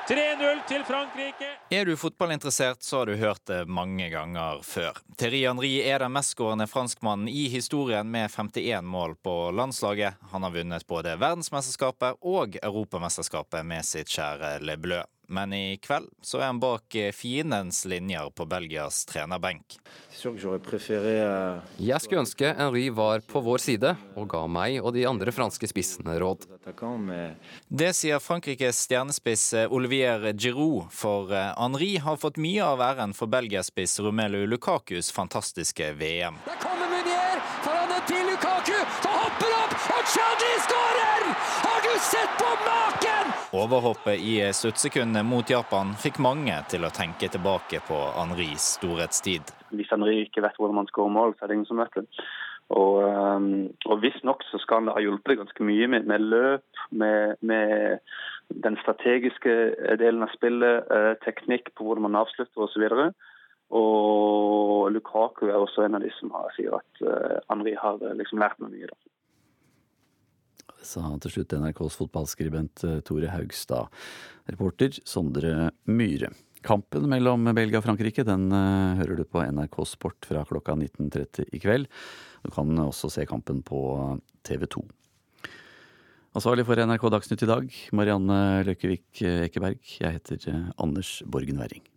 S21: 3-0 til Frankrike.
S22: Er du fotballinteressert, så har du hørt det mange ganger før. Thierry Henry er den mestskårende franskmannen i historien med 51 mål på landslaget. Han har vunnet både verdensmesterskapet og europamesterskapet med sitt kjære Le Bleu men i kveld så er han bak eh, fiendens linjer på Belgias trenerbenk.
S23: Jeg skulle ønske Henry var på vår side og ga meg og de andre franske spissene råd.
S22: Det sier Frankrikes stjernespiss eh, Olivier Giroud, for eh, Henry har fått mye av æren for Belgiaspiss Romelu Lukakus fantastiske VM.
S21: Der kommer Munier foran det til Lukaku, så hopper opp, og Chadi skårer! Har du sett på maken?
S22: Overhoppet i sluttsekundet mot Japan fikk mange til å tenke tilbake på Henris storhetstid.
S24: Hvis Henri ikke vet hvordan man skårer mål, så er det ingen som vet det. Og, um, og visstnok så skal han ha hjulpet ganske mye med, med løp, med, med, den strategiske delen av spillet, eh, teknikk på hvordan man avslutter osv. Og, og Lukaku er også en av de som har, sier at uh, Henri har liksom lært meg mye. da
S12: sa til slutt NRKs fotballskribent eh, Tore Haugstad. Reporter Sondre Myhre. Kampen mellom Belgia og Frankrike den uh, hører du på NRK Sport fra klokka 19.30 i kveld. Du kan også se kampen på TV 2. Ansvarlig for NRK Dagsnytt i dag, Marianne Løkkevik Ekeberg. Jeg heter eh, Anders Borgen Werring.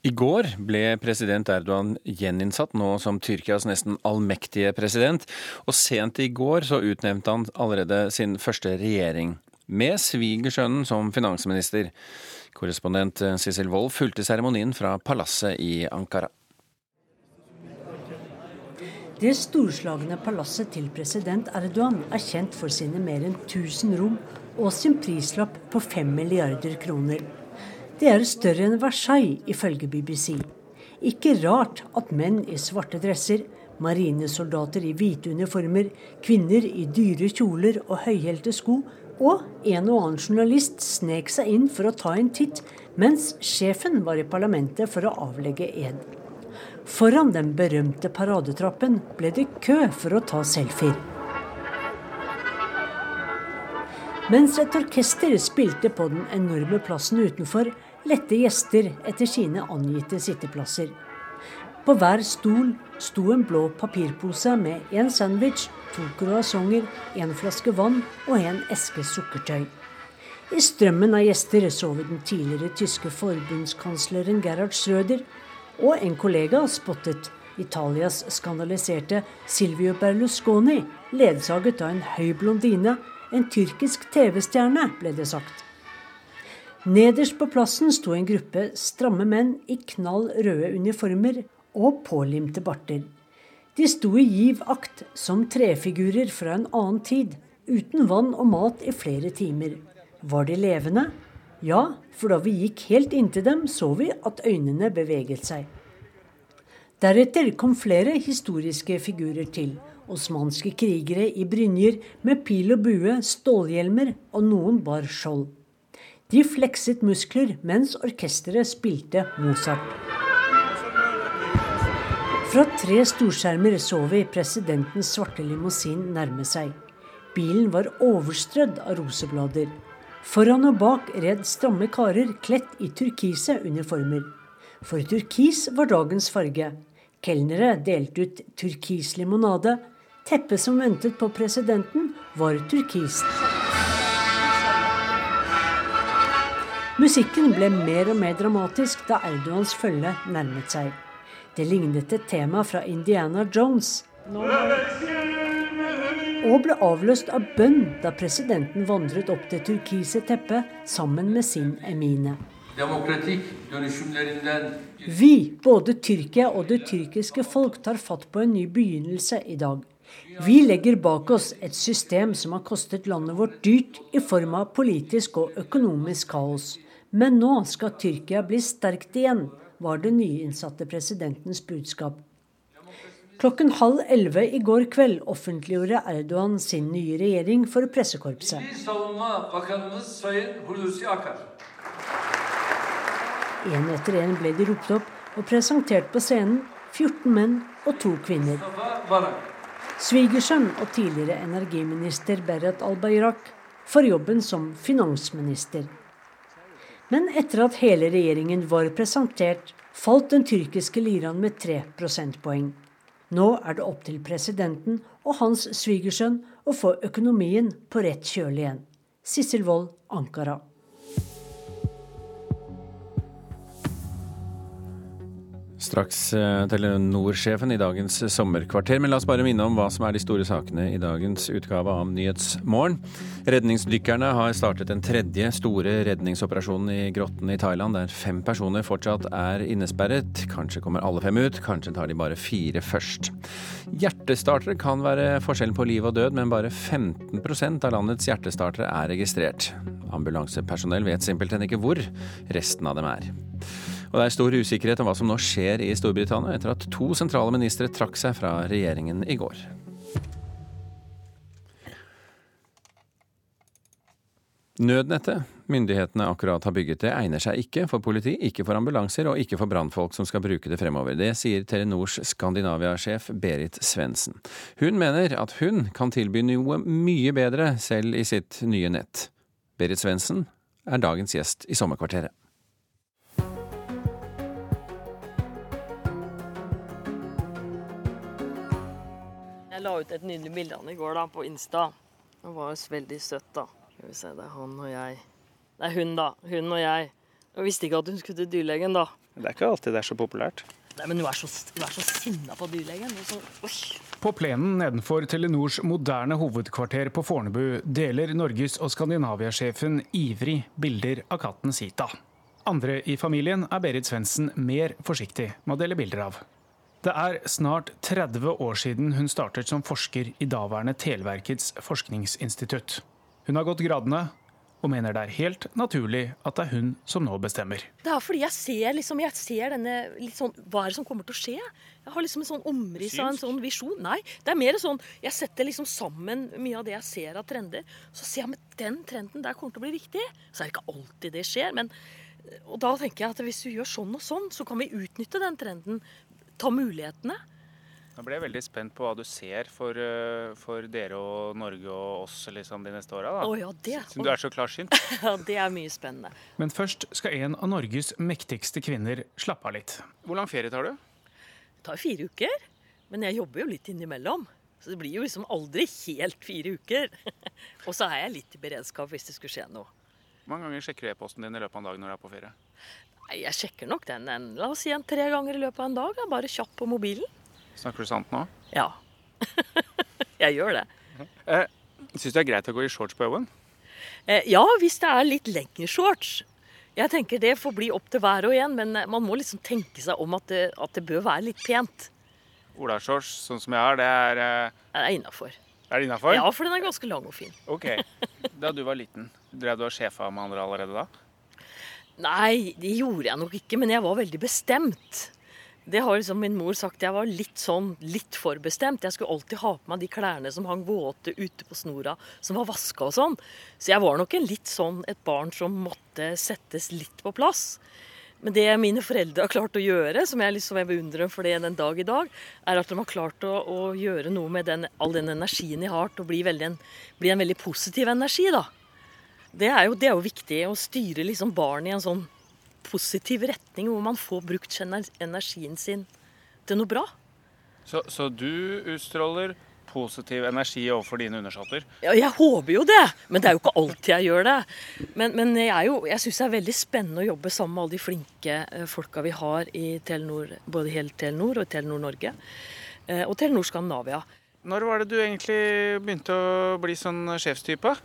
S2: I går ble president Erdogan gjeninnsatt, nå som Tyrkias nesten allmektige president. Og sent i går så utnevnte han allerede sin første regjering, med svigersønnen som finansminister. Korrespondent Sissel Wold fulgte seremonien fra palasset i Ankara.
S25: Det storslagne palasset til president Erdogan er kjent for sine mer enn 1000 rom og sin prislapp på 5 milliarder kroner. Det er større enn Versailles, ifølge BBC. Ikke rart at menn i svarte dresser, marinesoldater i hvite uniformer, kvinner i dyre kjoler og høyhælte sko, og en og annen journalist snek seg inn for å ta en titt, mens sjefen var i parlamentet for å avlegge ed. Foran den berømte paradetrappen ble det kø for å ta selfier. Mens et orkester spilte på den enorme plassen utenfor, lette gjester etter sine angitte sitteplasser. På hver stol sto en blå papirpose med en sandwich, to croissanter, en flaske vann og en eske sukkertøy. I strømmen av gjester så vi den tidligere tyske forbundskansleren Gerhard Schröder, og en kollega spottet Italias skandaliserte Silvio Berlusconi, ledsaget av en høy blondine, en tyrkisk TV-stjerne, ble det sagt. Nederst på plassen sto en gruppe stramme menn i knall røde uniformer og pålimte barter. De sto i giv akt som trefigurer fra en annen tid, uten vann og mat i flere timer. Var de levende? Ja, for da vi gikk helt inntil dem, så vi at øynene beveget seg. Deretter kom flere historiske figurer til, Osmanske krigere i brynjer med pil og bue, stålhjelmer, og noen bar skjold. De flekset muskler mens orkesteret spilte Mozart. Fra tre storskjermer så vi presidentens svarte limousin nærme seg. Bilen var overstrødd av roseblader. Foran og bak red stramme karer kledt i turkise uniformer. For turkis var dagens farge. Kelnere delte ut turkis limonade. Teppet som ventet på presidenten, var turkist. Musikken ble mer og mer dramatisk da Erdogans følge nærmet seg. Det lignet et tema fra Indiana Jones. Og ble avløst av bønn da presidenten vandret opp det turkise teppet sammen med sin emine. Vi, både Tyrkia og det tyrkiske folk, tar fatt på en ny begynnelse i dag. Vi legger bak oss et system som har kostet landet vårt dyrt i form av politisk og økonomisk kaos. Men nå skal Tyrkia bli sterkt igjen, var den nyinnsatte presidentens budskap. Klokken halv elleve i går kveld offentliggjorde Erdogan sin nye regjering for pressekorpset. En etter en ble de ropt opp og presentert på scenen 14 menn og to kvinner. Svigersønn og tidligere energiminister Berat al-Bayrak får jobben som finansminister. Men etter at hele regjeringen var presentert, falt den tyrkiske liraen med tre prosentpoeng. Nå er det opp til presidenten og hans svigersønn å få økonomien på rett kjøl igjen. Sissel Wold, Ankara.
S2: Straks eh, Telenor-sjefen i dagens sommerkvarter, men la oss bare minne om hva som er de store sakene i dagens utgave av Nyhetsmorgen. Redningsdykkerne har startet den tredje store redningsoperasjonen i grotten i Thailand, der fem personer fortsatt er innesperret. Kanskje kommer alle fem ut, kanskje tar de bare fire først. Hjertestartere kan være forskjellen på liv og død, men bare 15% av landets hjertestartere er registrert. Ambulansepersonell vet simpelthen ikke hvor resten av dem er. Og det er stor usikkerhet om hva som nå skjer i Storbritannia etter at to sentrale ministre trakk seg fra regjeringen i går. Nødnettet myndighetene akkurat har bygget det, egner seg ikke for politi, ikke for ambulanser og ikke for brannfolk som skal bruke det fremover. Det sier Telenors Skandinavia-sjef Berit Svendsen. Hun mener at hun kan tilby noe mye bedre selv i sitt nye nett. Berit Svendsen er dagens gjest i Sommerkvarteret.
S18: Ut et nydelig bilde av han i går da, på Insta. Det var veldig søtt, da. Skal vi se, det er han og jeg. Det er hun, da. Hun og jeg. Jeg visste ikke at hun skulle til dyrlegen, da.
S26: Det er ikke alltid det er så populært.
S18: Nei, men hun er så, hun er så sinna på dyrlegen. Så,
S27: på plenen nedenfor Telenors moderne hovedkvarter på Fornebu deler Norges- og Skandinavia-sjefen ivrig bilder av katten Sita. Andre i familien er Berit Svendsen mer forsiktig med å dele bilder av. Det er snart 30 år siden hun startet som forsker i daværende Televerkets forskningsinstitutt. Hun har gått gradene og mener det er helt naturlig at det er hun som nå bestemmer.
S18: Det er fordi jeg ser, liksom, jeg ser denne sånn, Hva er det som kommer til å skje? Jeg har liksom en sånn omriss av en sånn visjon. Nei, det er mer sånn Jeg setter liksom sammen mye av det jeg ser av trender. Så ser jeg at den trenden der kommer til å bli viktig. Så er det ikke alltid det skjer. men og da tenker jeg at hvis vi gjør sånn og sånn, så kan vi utnytte den trenden ta mulighetene.
S26: Nå ble jeg veldig spent på hva du ser for, eh, for dere og Norge og oss liksom, de neste åra.
S18: Oh, ja, det.
S26: Siden du er så klarsynt. [laughs]
S18: ja, det er mye spennende.
S27: Men først skal en av Norges mektigste kvinner slappe av litt.
S26: Hvor lang ferie tar du?
S18: Det tar fire uker. Men jeg jobber jo litt innimellom. Så det blir jo liksom aldri helt fire uker. [laughs] og så er jeg litt i beredskap hvis det skulle skje noe.
S26: Hvor mange ganger sjekker du e-posten din i løpet av en dag når du er på ferie?
S18: Nei, Jeg sjekker nok den en, la oss si en tre ganger i løpet av en dag. Jeg bare kjapp på mobilen.
S26: Snakker du sant nå?
S18: Ja. [laughs] jeg gjør det.
S26: Eh, Syns du det er greit å gå i shorts på jobben?
S18: Eh, ja, hvis det er litt lengre shorts. Jeg tenker Det får bli opp til hver og en, men man må liksom tenke seg om at det, at det bør være litt pent.
S26: Olashorts, sånn som jeg har, det er eh...
S18: Det er innafor.
S26: Er det innafor?
S18: Ja, for den er ganske lang og fin.
S26: Ok. Da du var liten, drev du og sjefa med andre allerede da?
S18: Nei, det gjorde jeg nok ikke, men jeg var veldig bestemt. Det har liksom min mor sagt. Jeg var litt sånn litt forbestemt. Jeg skulle alltid ha på meg de klærne som hang våte ute på snora, som var vaska og sånn. Så jeg var nok en litt sånn et barn som måtte settes litt på plass. Men det mine foreldre har klart å gjøre, som jeg liksom beundrer for det den dag i dag, er at de har klart å, å gjøre noe med den, all den energien de har, til å bli, veldig en, bli en veldig positiv energi. da. Det er jo, det er jo viktig å styre liksom barn i en sånn positiv retning, hvor man får brukt energien sin til noe bra.
S26: Så, så du utstråler positiv energi overfor dine undersåtter?
S18: Ja, jeg håper jo det, men det er jo ikke alltid jeg gjør det. Men, men jeg, jo, jeg syns det er veldig spennende å jobbe sammen med alle de flinke eh, folka vi har i Telenor, både hele Telenor og Telenor Norge. Eh, og Telenor Skandinavia.
S26: Når var det du egentlig begynte å bli sånn sjefstype?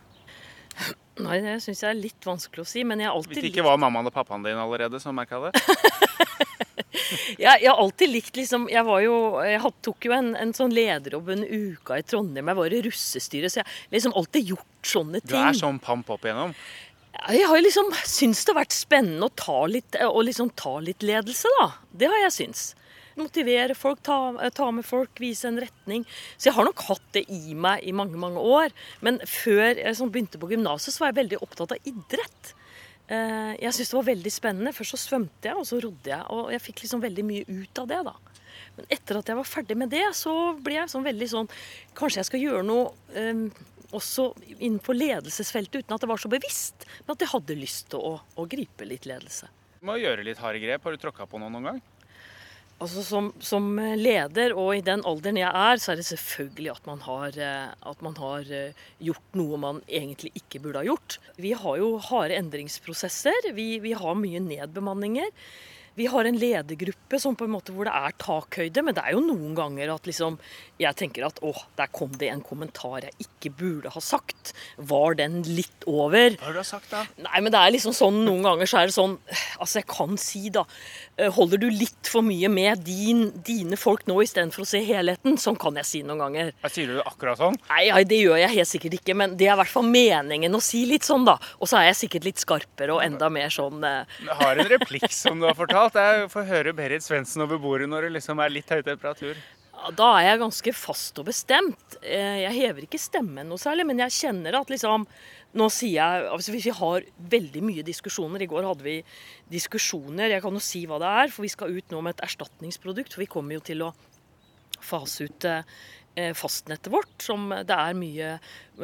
S18: Nei, det syns jeg er litt vanskelig å si, men jeg har alltid
S26: Hvis det ikke var mammaen og pappaen din allerede som merka det? [laughs]
S18: jeg, jeg, har alltid likt liksom Jeg, var jo, jeg tok jo en, en sånn lederjobb en uke i Trondheim. Jeg var i russestyret, så jeg har liksom alltid gjort sånne ting.
S26: Du er sånn pamp opp igjennom?
S18: Jeg har liksom syntes det har vært spennende å ta litt, å liksom ta litt ledelse, da. Det har jeg syntes. Motivere folk, ta, ta, med folk, vise en retning. Så jeg har nok hatt det i meg i mange, mange år. Men før jeg sånn begynte på gymnaset, så var jeg veldig opptatt av idrett. Eh, jeg syntes det var veldig spennende. Først så svømte jeg, og så rodde jeg. Og jeg fikk liksom veldig mye ut av det, da. Men etter at jeg var ferdig med det, så ble jeg sånn veldig sånn Kanskje jeg skal gjøre noe um, også innenfor ledelsesfeltet uten at det var så bevisst. Men at jeg hadde lyst til å, å gripe litt ledelse.
S26: Du må gjøre litt harde grep. Har du tråkka på noe noen gang?
S18: Altså som, som, leder, og i den alderen jeg er, så er det selvfølgelig at man, har, eh, at man har eh, gjort noe man egentlig ikke burde ha gjort. Vi har jo harde endringsprosesser. Vi, vi har mye nedbemanninger. Vi har en ledergruppe som på en måte hvor det er takhøyde, men det er jo noen ganger at liksom jeg tenker at å, der kom det en kommentar jeg ikke burde ha sagt. Var den litt over?
S26: Hva har du sagt da?
S18: Nei, men det er liksom sånn noen ganger så er det sånn Altså, jeg kan si, da eh, Holder du litt for mye med din, dine folk nå istedenfor å se helheten? Sånn kan jeg si noen ganger.
S26: Jeg sier du akkurat sånn?
S18: Nei, det gjør jeg helt sikkert ikke, men det er i hvert fall meningen å si litt sånn, da. Og så er jeg sikkert litt skarpere og enda mer sånn eh...
S26: Jeg har en replikk som du har fortalt alt er å få høre Berit Svendsen over bordet når det liksom er litt høy temperatur.
S18: Da er jeg ganske fast og bestemt. Eh, jeg hever ikke stemmen noe særlig, men jeg kjenner at liksom Nå sier jeg altså Hvis vi har veldig mye diskusjoner I går hadde vi diskusjoner. Jeg kan jo si hva det er, for vi skal ut nå med et erstatningsprodukt. For vi kommer jo til å fase ut eh, fastnettet vårt, som det er mye,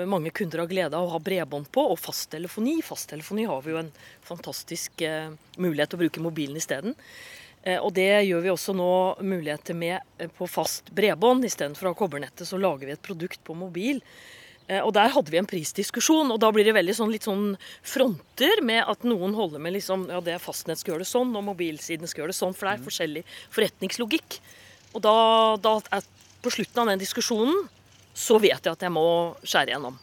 S18: mange kunder har glede av å ha bredbånd på, og fasttelefoni. Fasttelefoni har vi jo en fantastisk eh, mulighet til å bruke mobilen isteden. Eh, og det gjør vi også nå muligheter med eh, på fast bredbånd. Istedenfor å ha kobbernettet, så lager vi et produkt på mobil. Eh, og Der hadde vi en prisdiskusjon, og da blir det veldig sånn, litt sånn fronter med at noen holder med liksom, ja, det fastnett skal gjøre det sånn, og mobilsiden skal gjøre det sånn, for det er forskjellig forretningslogikk. Og da, da på slutten av den diskusjonen så vet jeg at jeg må skjære igjennom.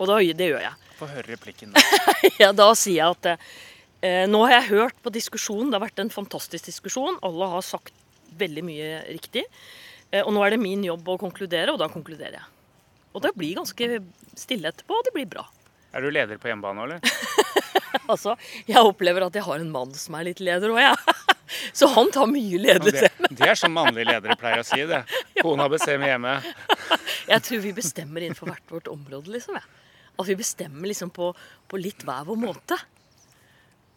S18: Og da, det gjør jeg.
S26: Få høre replikken. [laughs]
S18: ja, da sier jeg at eh, nå har jeg hørt på diskusjonen. Det har vært en fantastisk diskusjon. Alle har sagt veldig mye riktig. Eh, og nå er det min jobb å konkludere, og da konkluderer jeg. Og det blir ganske stille etterpå, og det blir bra.
S26: Er du leder på hjemmebane, eller? [laughs]
S18: altså, jeg opplever at jeg har en mann som er litt leder òg, jeg. Ja. Så han tar mye ledelse.
S26: Det, det, er sånn mannlige ledere pleier å si det. [laughs] Kona bestemmer hjemme. [laughs]
S18: Jeg tror vi bestemmer innenfor hvert vårt område, liksom. Ja. At vi bestemmer liksom på, på litt hver vår måte.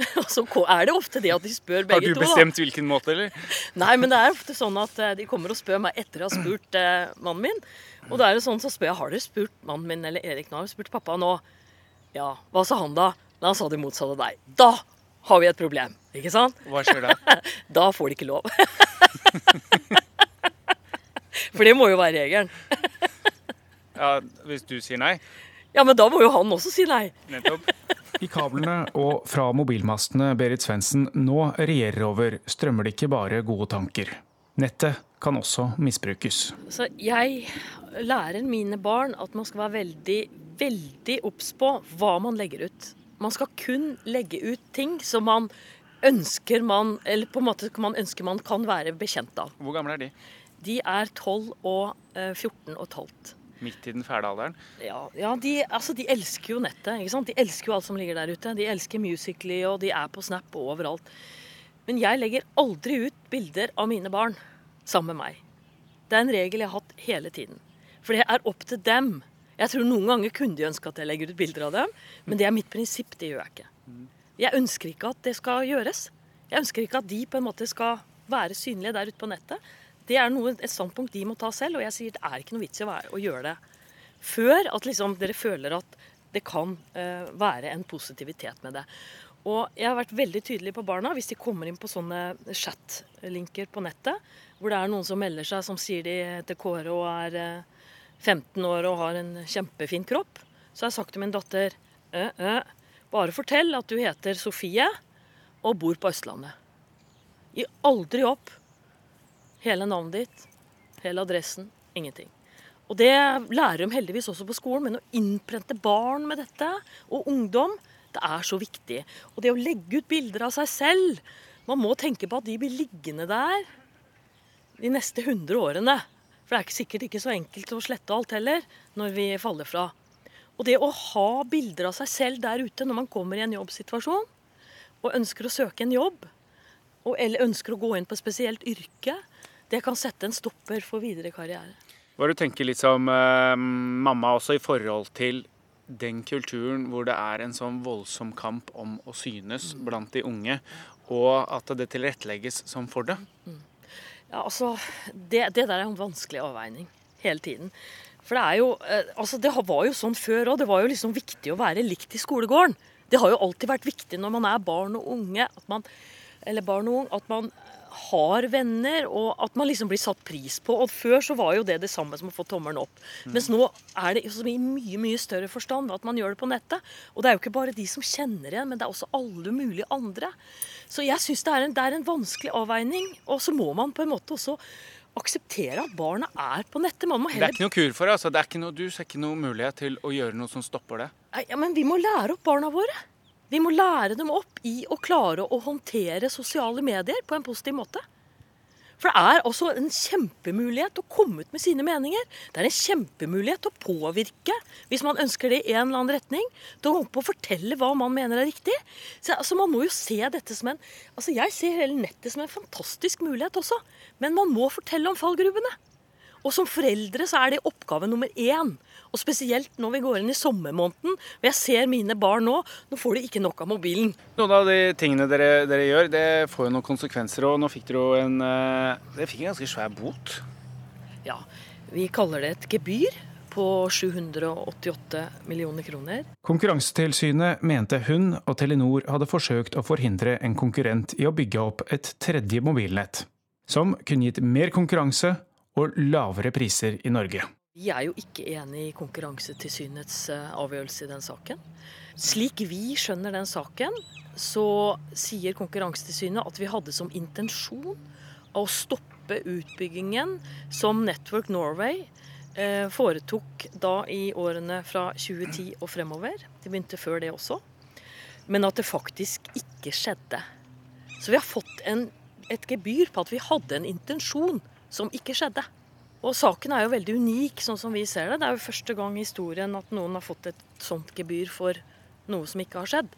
S18: [laughs] Og så er det ofte det at de spør begge to.
S26: Har du bestemt to, hvilken måte, eller?
S18: Nei, men det er ofte sånn at eh, de kommer og spør meg etter å ha spurt eh, mannen min. Og da er det sånn så spør jeg har dere spurt mannen min eller Erik nå. Har spurt pappa nå? Ja. Hva sa han da? Da han sa det motsatte av deg. Da har vi et problem. Ikke sant?
S26: Hva skjer da? [laughs]
S18: da får de ikke lov. [laughs] For det må jo være regelen. [laughs]
S26: ja, Hvis du sier nei?
S18: Ja, men da må jo han også si nei.
S26: Nettopp.
S27: I kablene og fra mobilmastene Berit Svendsen nå regjerer over, strømmer det ikke bare gode tanker. Nettet kan også misbrukes.
S18: Så jeg lærer mine barn at man skal være veldig, veldig obs på hva man legger ut. Man skal kun legge ut ting som man ønsker man Eller på en måte man ønsker man kan være bekjent av.
S26: Hvor gamle er de?
S18: De er 12 og 14 eh, og 12.
S26: Midt i den fæle alderen?
S18: Ja, ja de, altså, de, elsker jo nettet. ikke sant? De elsker jo alt som ligger der ute. De elsker Musically, og de er på Snap og overalt. Men jeg legger aldri ut bilder av mine barn sammen med meg. Det er en regel jeg har hatt hele tiden. For det er opp til dem. Jeg tror noen ganger kunne de ønske at jeg legger ut bilder av dem, men det er mitt prinsipp. Det gjør jeg ikke. Jeg ønsker ikke at det skal gjøres. Jeg ønsker ikke at de på en måte skal være synlige der ute på nettet. Det er noe, et standpunkt de må ta selv, og jeg sier det er ikke noe vits i å, være, å gjøre det før at liksom dere føler at det kan uh, være en positivitet med det. Og jeg har vært veldig tydelig på barna hvis de kommer inn på sånne chat-linker på nettet, hvor det er noen som melder seg som sier de heter Kåre og er uh, 15 år og har en kjempefin kropp, så har jeg sagt til min datter ø, ø, bare fortell at du heter Sofie og bor på Østlandet. Gi aldri opp hele navnet ditt, hele adressen, ingenting. Og det lærer de heldigvis også på skolen, men å innprente barn med dette, og ungdom, det er så viktig. Og det å legge ut bilder av seg selv Man må tenke på at de blir liggende der de neste 100 årene. For det er ikke sikkert ikke så enkelt å slette alt heller, når vi faller fra. Og det å ha bilder av seg selv der ute når man kommer i en jobbsituasjon, og ønsker å søke en jobb, eller ønsker å gå inn på et spesielt yrke, det kan sette en stopper for videre karriere.
S26: Hva du tenker litt som eh, mamma også i forhold til den kulturen hvor det er en sånn voldsom kamp om å synes blant de unge, og at det tilrettelegges som for det?
S18: Ja, altså, det, det der er en vanskelig avveining hele tiden. For det er jo eh, Altså, det var jo sånn før òg. Det var jo liksom viktig å være likt i skolegården. Det har jo alltid vært viktig når man er barn og unge, at man, eller barn og ung, at man har venner, og at man liksom blir satt pris på. Og Før så var jo det det samme som å få tommelen opp. Mm. Mens nå er det i mye mye større forstand at man gjør det på nettet. Og det er jo ikke bare de som kjenner igjen, men det er også alle mulige andre. Så jeg syns det, det, er en vanskelig avveining. Og så må man på en måte også akseptere at barna er på nettet.
S26: Man må Heller... Det er ikke noe kur for det? altså. Det er ikke noe, du ser ikke noe mulighet til å gjøre noe som stopper det?
S18: Nei, ja, Men vi må lære opp barna våre. Vi må lære dem opp i å klare å håndtere sosiale medier på en positiv måte. For det er altså en kjempemulighet å komme ut med sine meninger. Det er en kjempemulighet til å påvirke, hvis man ønsker det i en eller annen retning. Til å fortelle hva man mener er riktig. Så altså, Man må jo se dette som en altså Jeg ser hele nettet som en fantastisk mulighet også. Men man må fortelle om fallgruvene. Og som foreldre så er det oppgave nummer én. Og spesielt når vi går inn i sommermåneden. Og jeg ser mine barn nå. Nå får de ikke nok av mobilen.
S26: Noen av de tingene dere, dere gjør, det får jo noen konsekvenser. Og nå fikk dere jo en eh, Dere fikk en ganske svær bot.
S18: Ja. Vi kaller det et gebyr på 788 millioner kroner.
S27: Konkurransetilsynet mente hun og Telenor hadde forsøkt å forhindre en konkurrent i å bygge opp et tredje mobilnett, som kunne gitt mer konkurranse og lavere priser i Norge.
S18: Vi er jo ikke enig i Konkurransetilsynets eh, avgjørelse i den saken. Slik vi skjønner den saken, så sier Konkurransetilsynet at vi hadde som intensjon å stoppe utbyggingen som Network Norway eh, foretok da i årene fra 2010 og fremover. De begynte før det også. Men at det faktisk ikke skjedde. Så vi har fått en, et gebyr på at vi hadde en intensjon som ikke skjedde. Og saken er jo veldig unik, sånn som vi ser det. Det er jo første gang i historien at noen har fått et sånt gebyr for noe som ikke har skjedd.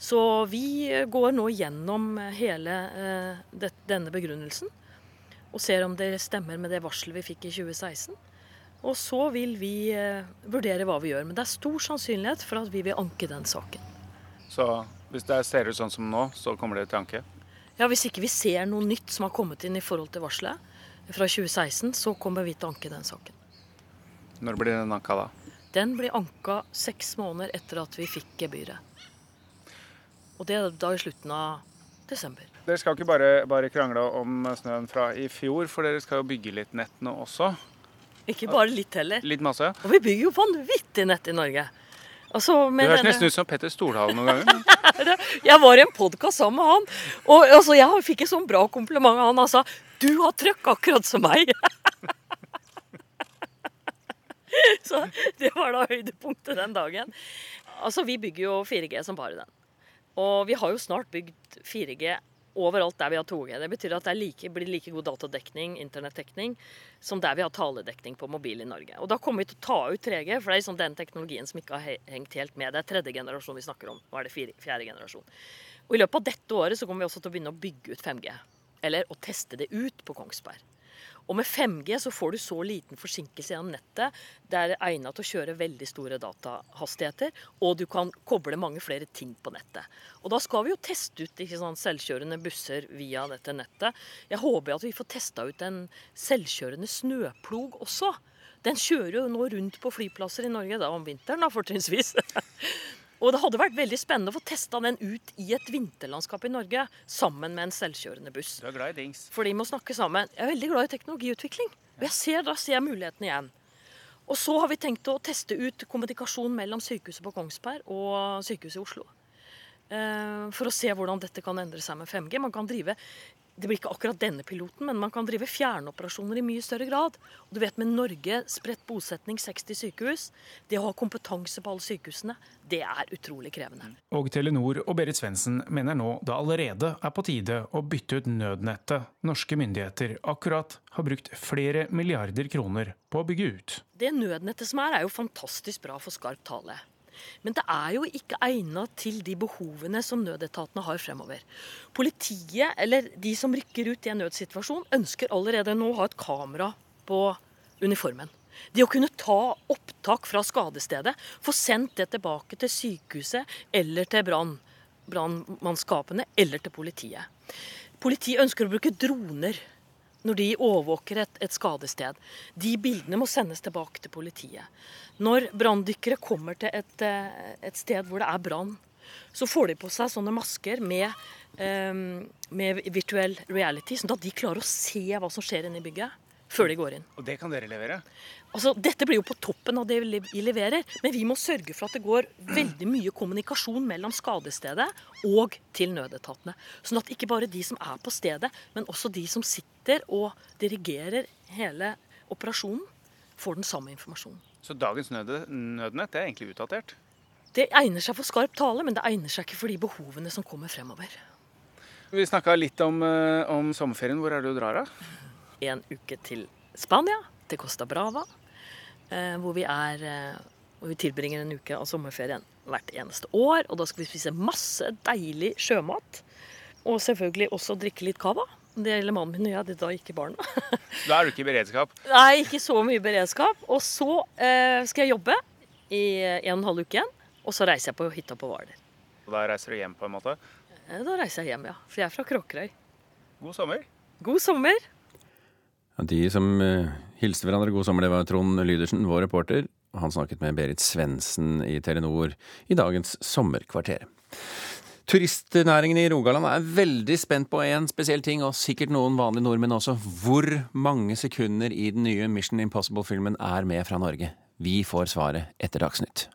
S18: Så vi går nå gjennom hele eh, denne begrunnelsen og ser om det stemmer med det varselet vi fikk i 2016. Og så vil vi eh, vurdere hva vi gjør. Men det er stor sannsynlighet for at vi vil anke den saken.
S26: Så hvis det ser ut sånn som nå, så kommer det til anke?
S18: Ja, hvis ikke vi ser noe nytt som har kommet inn i forhold til varselet, fra 2016, så kommer vi til å anke den saken.
S26: Når blir den anka da?
S18: Den blir anka seks måneder etter at vi fikk gebyret. Og det er da i slutten av desember.
S26: Dere skal ikke bare, bare krangle om snøen fra i fjor, for dere skal jo bygge litt nett nå også?
S18: Ikke bare litt heller.
S26: Litt masse?
S18: Og vi bygger jo vanvittig nett i Norge.
S26: Altså, du høres nesten ut som Petter Stordalen noen ganger. [laughs]
S18: jeg var i en podkast sammen med han, og altså, jeg fikk et sånn bra kompliment av han. Han sa 'Du har trøkk akkurat som meg'. [laughs] Så det var da høydepunktet den dagen. Altså, vi bygger jo 4G som bare den. Og vi har jo snart bygd 4G overalt der vi har 2G. Det betyr at det like, blir like god datadekning, internettdekning, som der vi har taledekning på mobil i Norge. Og da kommer vi til å ta ut 3G, for det er liksom den teknologien som ikke har hengt helt med. Det er tredje generasjon vi snakker om. Nå er det fjerde generasjon. Og I løpet av dette året så kommer vi også til å begynne å bygge ut 5G. Eller å teste det ut på Kongsberg. Og med 5G så får du så liten forsinkelse gjennom nettet. Det er egnet til å kjøre veldig store datahastigheter, og du kan koble mange flere ting på nettet. Og da skal vi jo teste ut ikke sant, selvkjørende busser via dette nettet. Jeg håper at vi får testa ut en selvkjørende snøplog også. Den kjører jo nå rundt på flyplasser i Norge, da om vinteren da, fortrinnsvis. [laughs] Og det hadde vært veldig spennende å få testa den ut i et vinterlandskap i Norge sammen med en selvkjørende buss.
S26: Du er glad i dings.
S18: For de må snakke sammen. Jeg er veldig glad i teknologiutvikling. Og jeg ser, da ser jeg mulighetene igjen. Og så har vi tenkt å teste ut kommunikasjon mellom sykehuset på Kongsberg og sykehuset i Oslo. Eh, for å se hvordan dette kan endre seg med 5G. Man kan drive det blir ikke akkurat denne piloten, men man kan drive fjernoperasjoner i mye større grad. Og du vet Med Norge, spredt bosetning, 60 sykehus, det å ha kompetanse på alle sykehusene, det er utrolig krevende.
S27: Og Telenor og Berit Svendsen mener nå det allerede er på tide å bytte ut nødnettet norske myndigheter akkurat har brukt flere milliarder kroner på å bygge ut.
S18: Det nødnettet som er, er jo fantastisk bra for skarp tale. Men det er jo ikke egnet til de behovene som nødetatene har fremover. Politiet, eller de som rykker ut i en nødsituasjon, ønsker allerede nå å ha et kamera på uniformen. Det å kunne ta opptak fra skadestedet, få sendt det tilbake til sykehuset eller til brannmannskapene eller til politiet. Politiet ønsker å bruke droner når de overvåker et, et, skadested. De bildene må sendes tilbake til politiet. Når branndykkere kommer til et, eh, et, sted hvor det er brann, så får de på seg sånne masker med, um, med virtuell reality, sånn at de klarer å se hva som skjer inne i bygget før de går inn.
S26: Og det kan dere levere?
S18: Altså, Dette blir jo på toppen av det vi leverer, men vi må sørge for at det går veldig mye kommunikasjon mellom skadestedet og til nødetatene. Sånn at ikke bare de som er på stedet, men også de som sitter og dirigerer hele operasjonen, får den samme informasjonen.
S26: Så dagens nødnett er egentlig utdatert?
S18: Det egner seg for skarp tale, men det egner seg ikke for de behovene som kommer fremover.
S26: Vi snakka litt om, eh, om sommerferien. Hvor er det du drar av?
S18: En uke til Spania, til Costa Brava. Eh, hvor vi er og hvor vi tilbringer en uke av sommerferien hvert eneste år. Og da skal vi spise masse deilig sjømat. Og selvfølgelig også drikke litt cava. Det gjelder mannen min og jeg, det er da ikke barna. [laughs]
S26: da er du ikke i beredskap?
S18: Nei, ikke så mye beredskap. Og så eh, skal jeg jobbe i en og en halv uke igjen. Og så reiser jeg på hytta på Hvaler.
S26: Og da reiser du hjem på en måte?
S18: Eh, da reiser jeg hjem, ja. For jeg er fra Kråkerøy.
S26: God sommer.
S18: God sommer.
S2: De som uh, hilste hverandre god sommer, det var Trond Lydersen, vår reporter. Han snakket med Berit Svendsen i Telenor i dagens Sommerkvarter. Turistnæringen i Rogaland er veldig spent på en spesiell ting, og sikkert noen vanlige nordmenn også. Hvor mange sekunder i den nye Mission Impossible-filmen er med fra Norge? Vi får svaret etter Dagsnytt.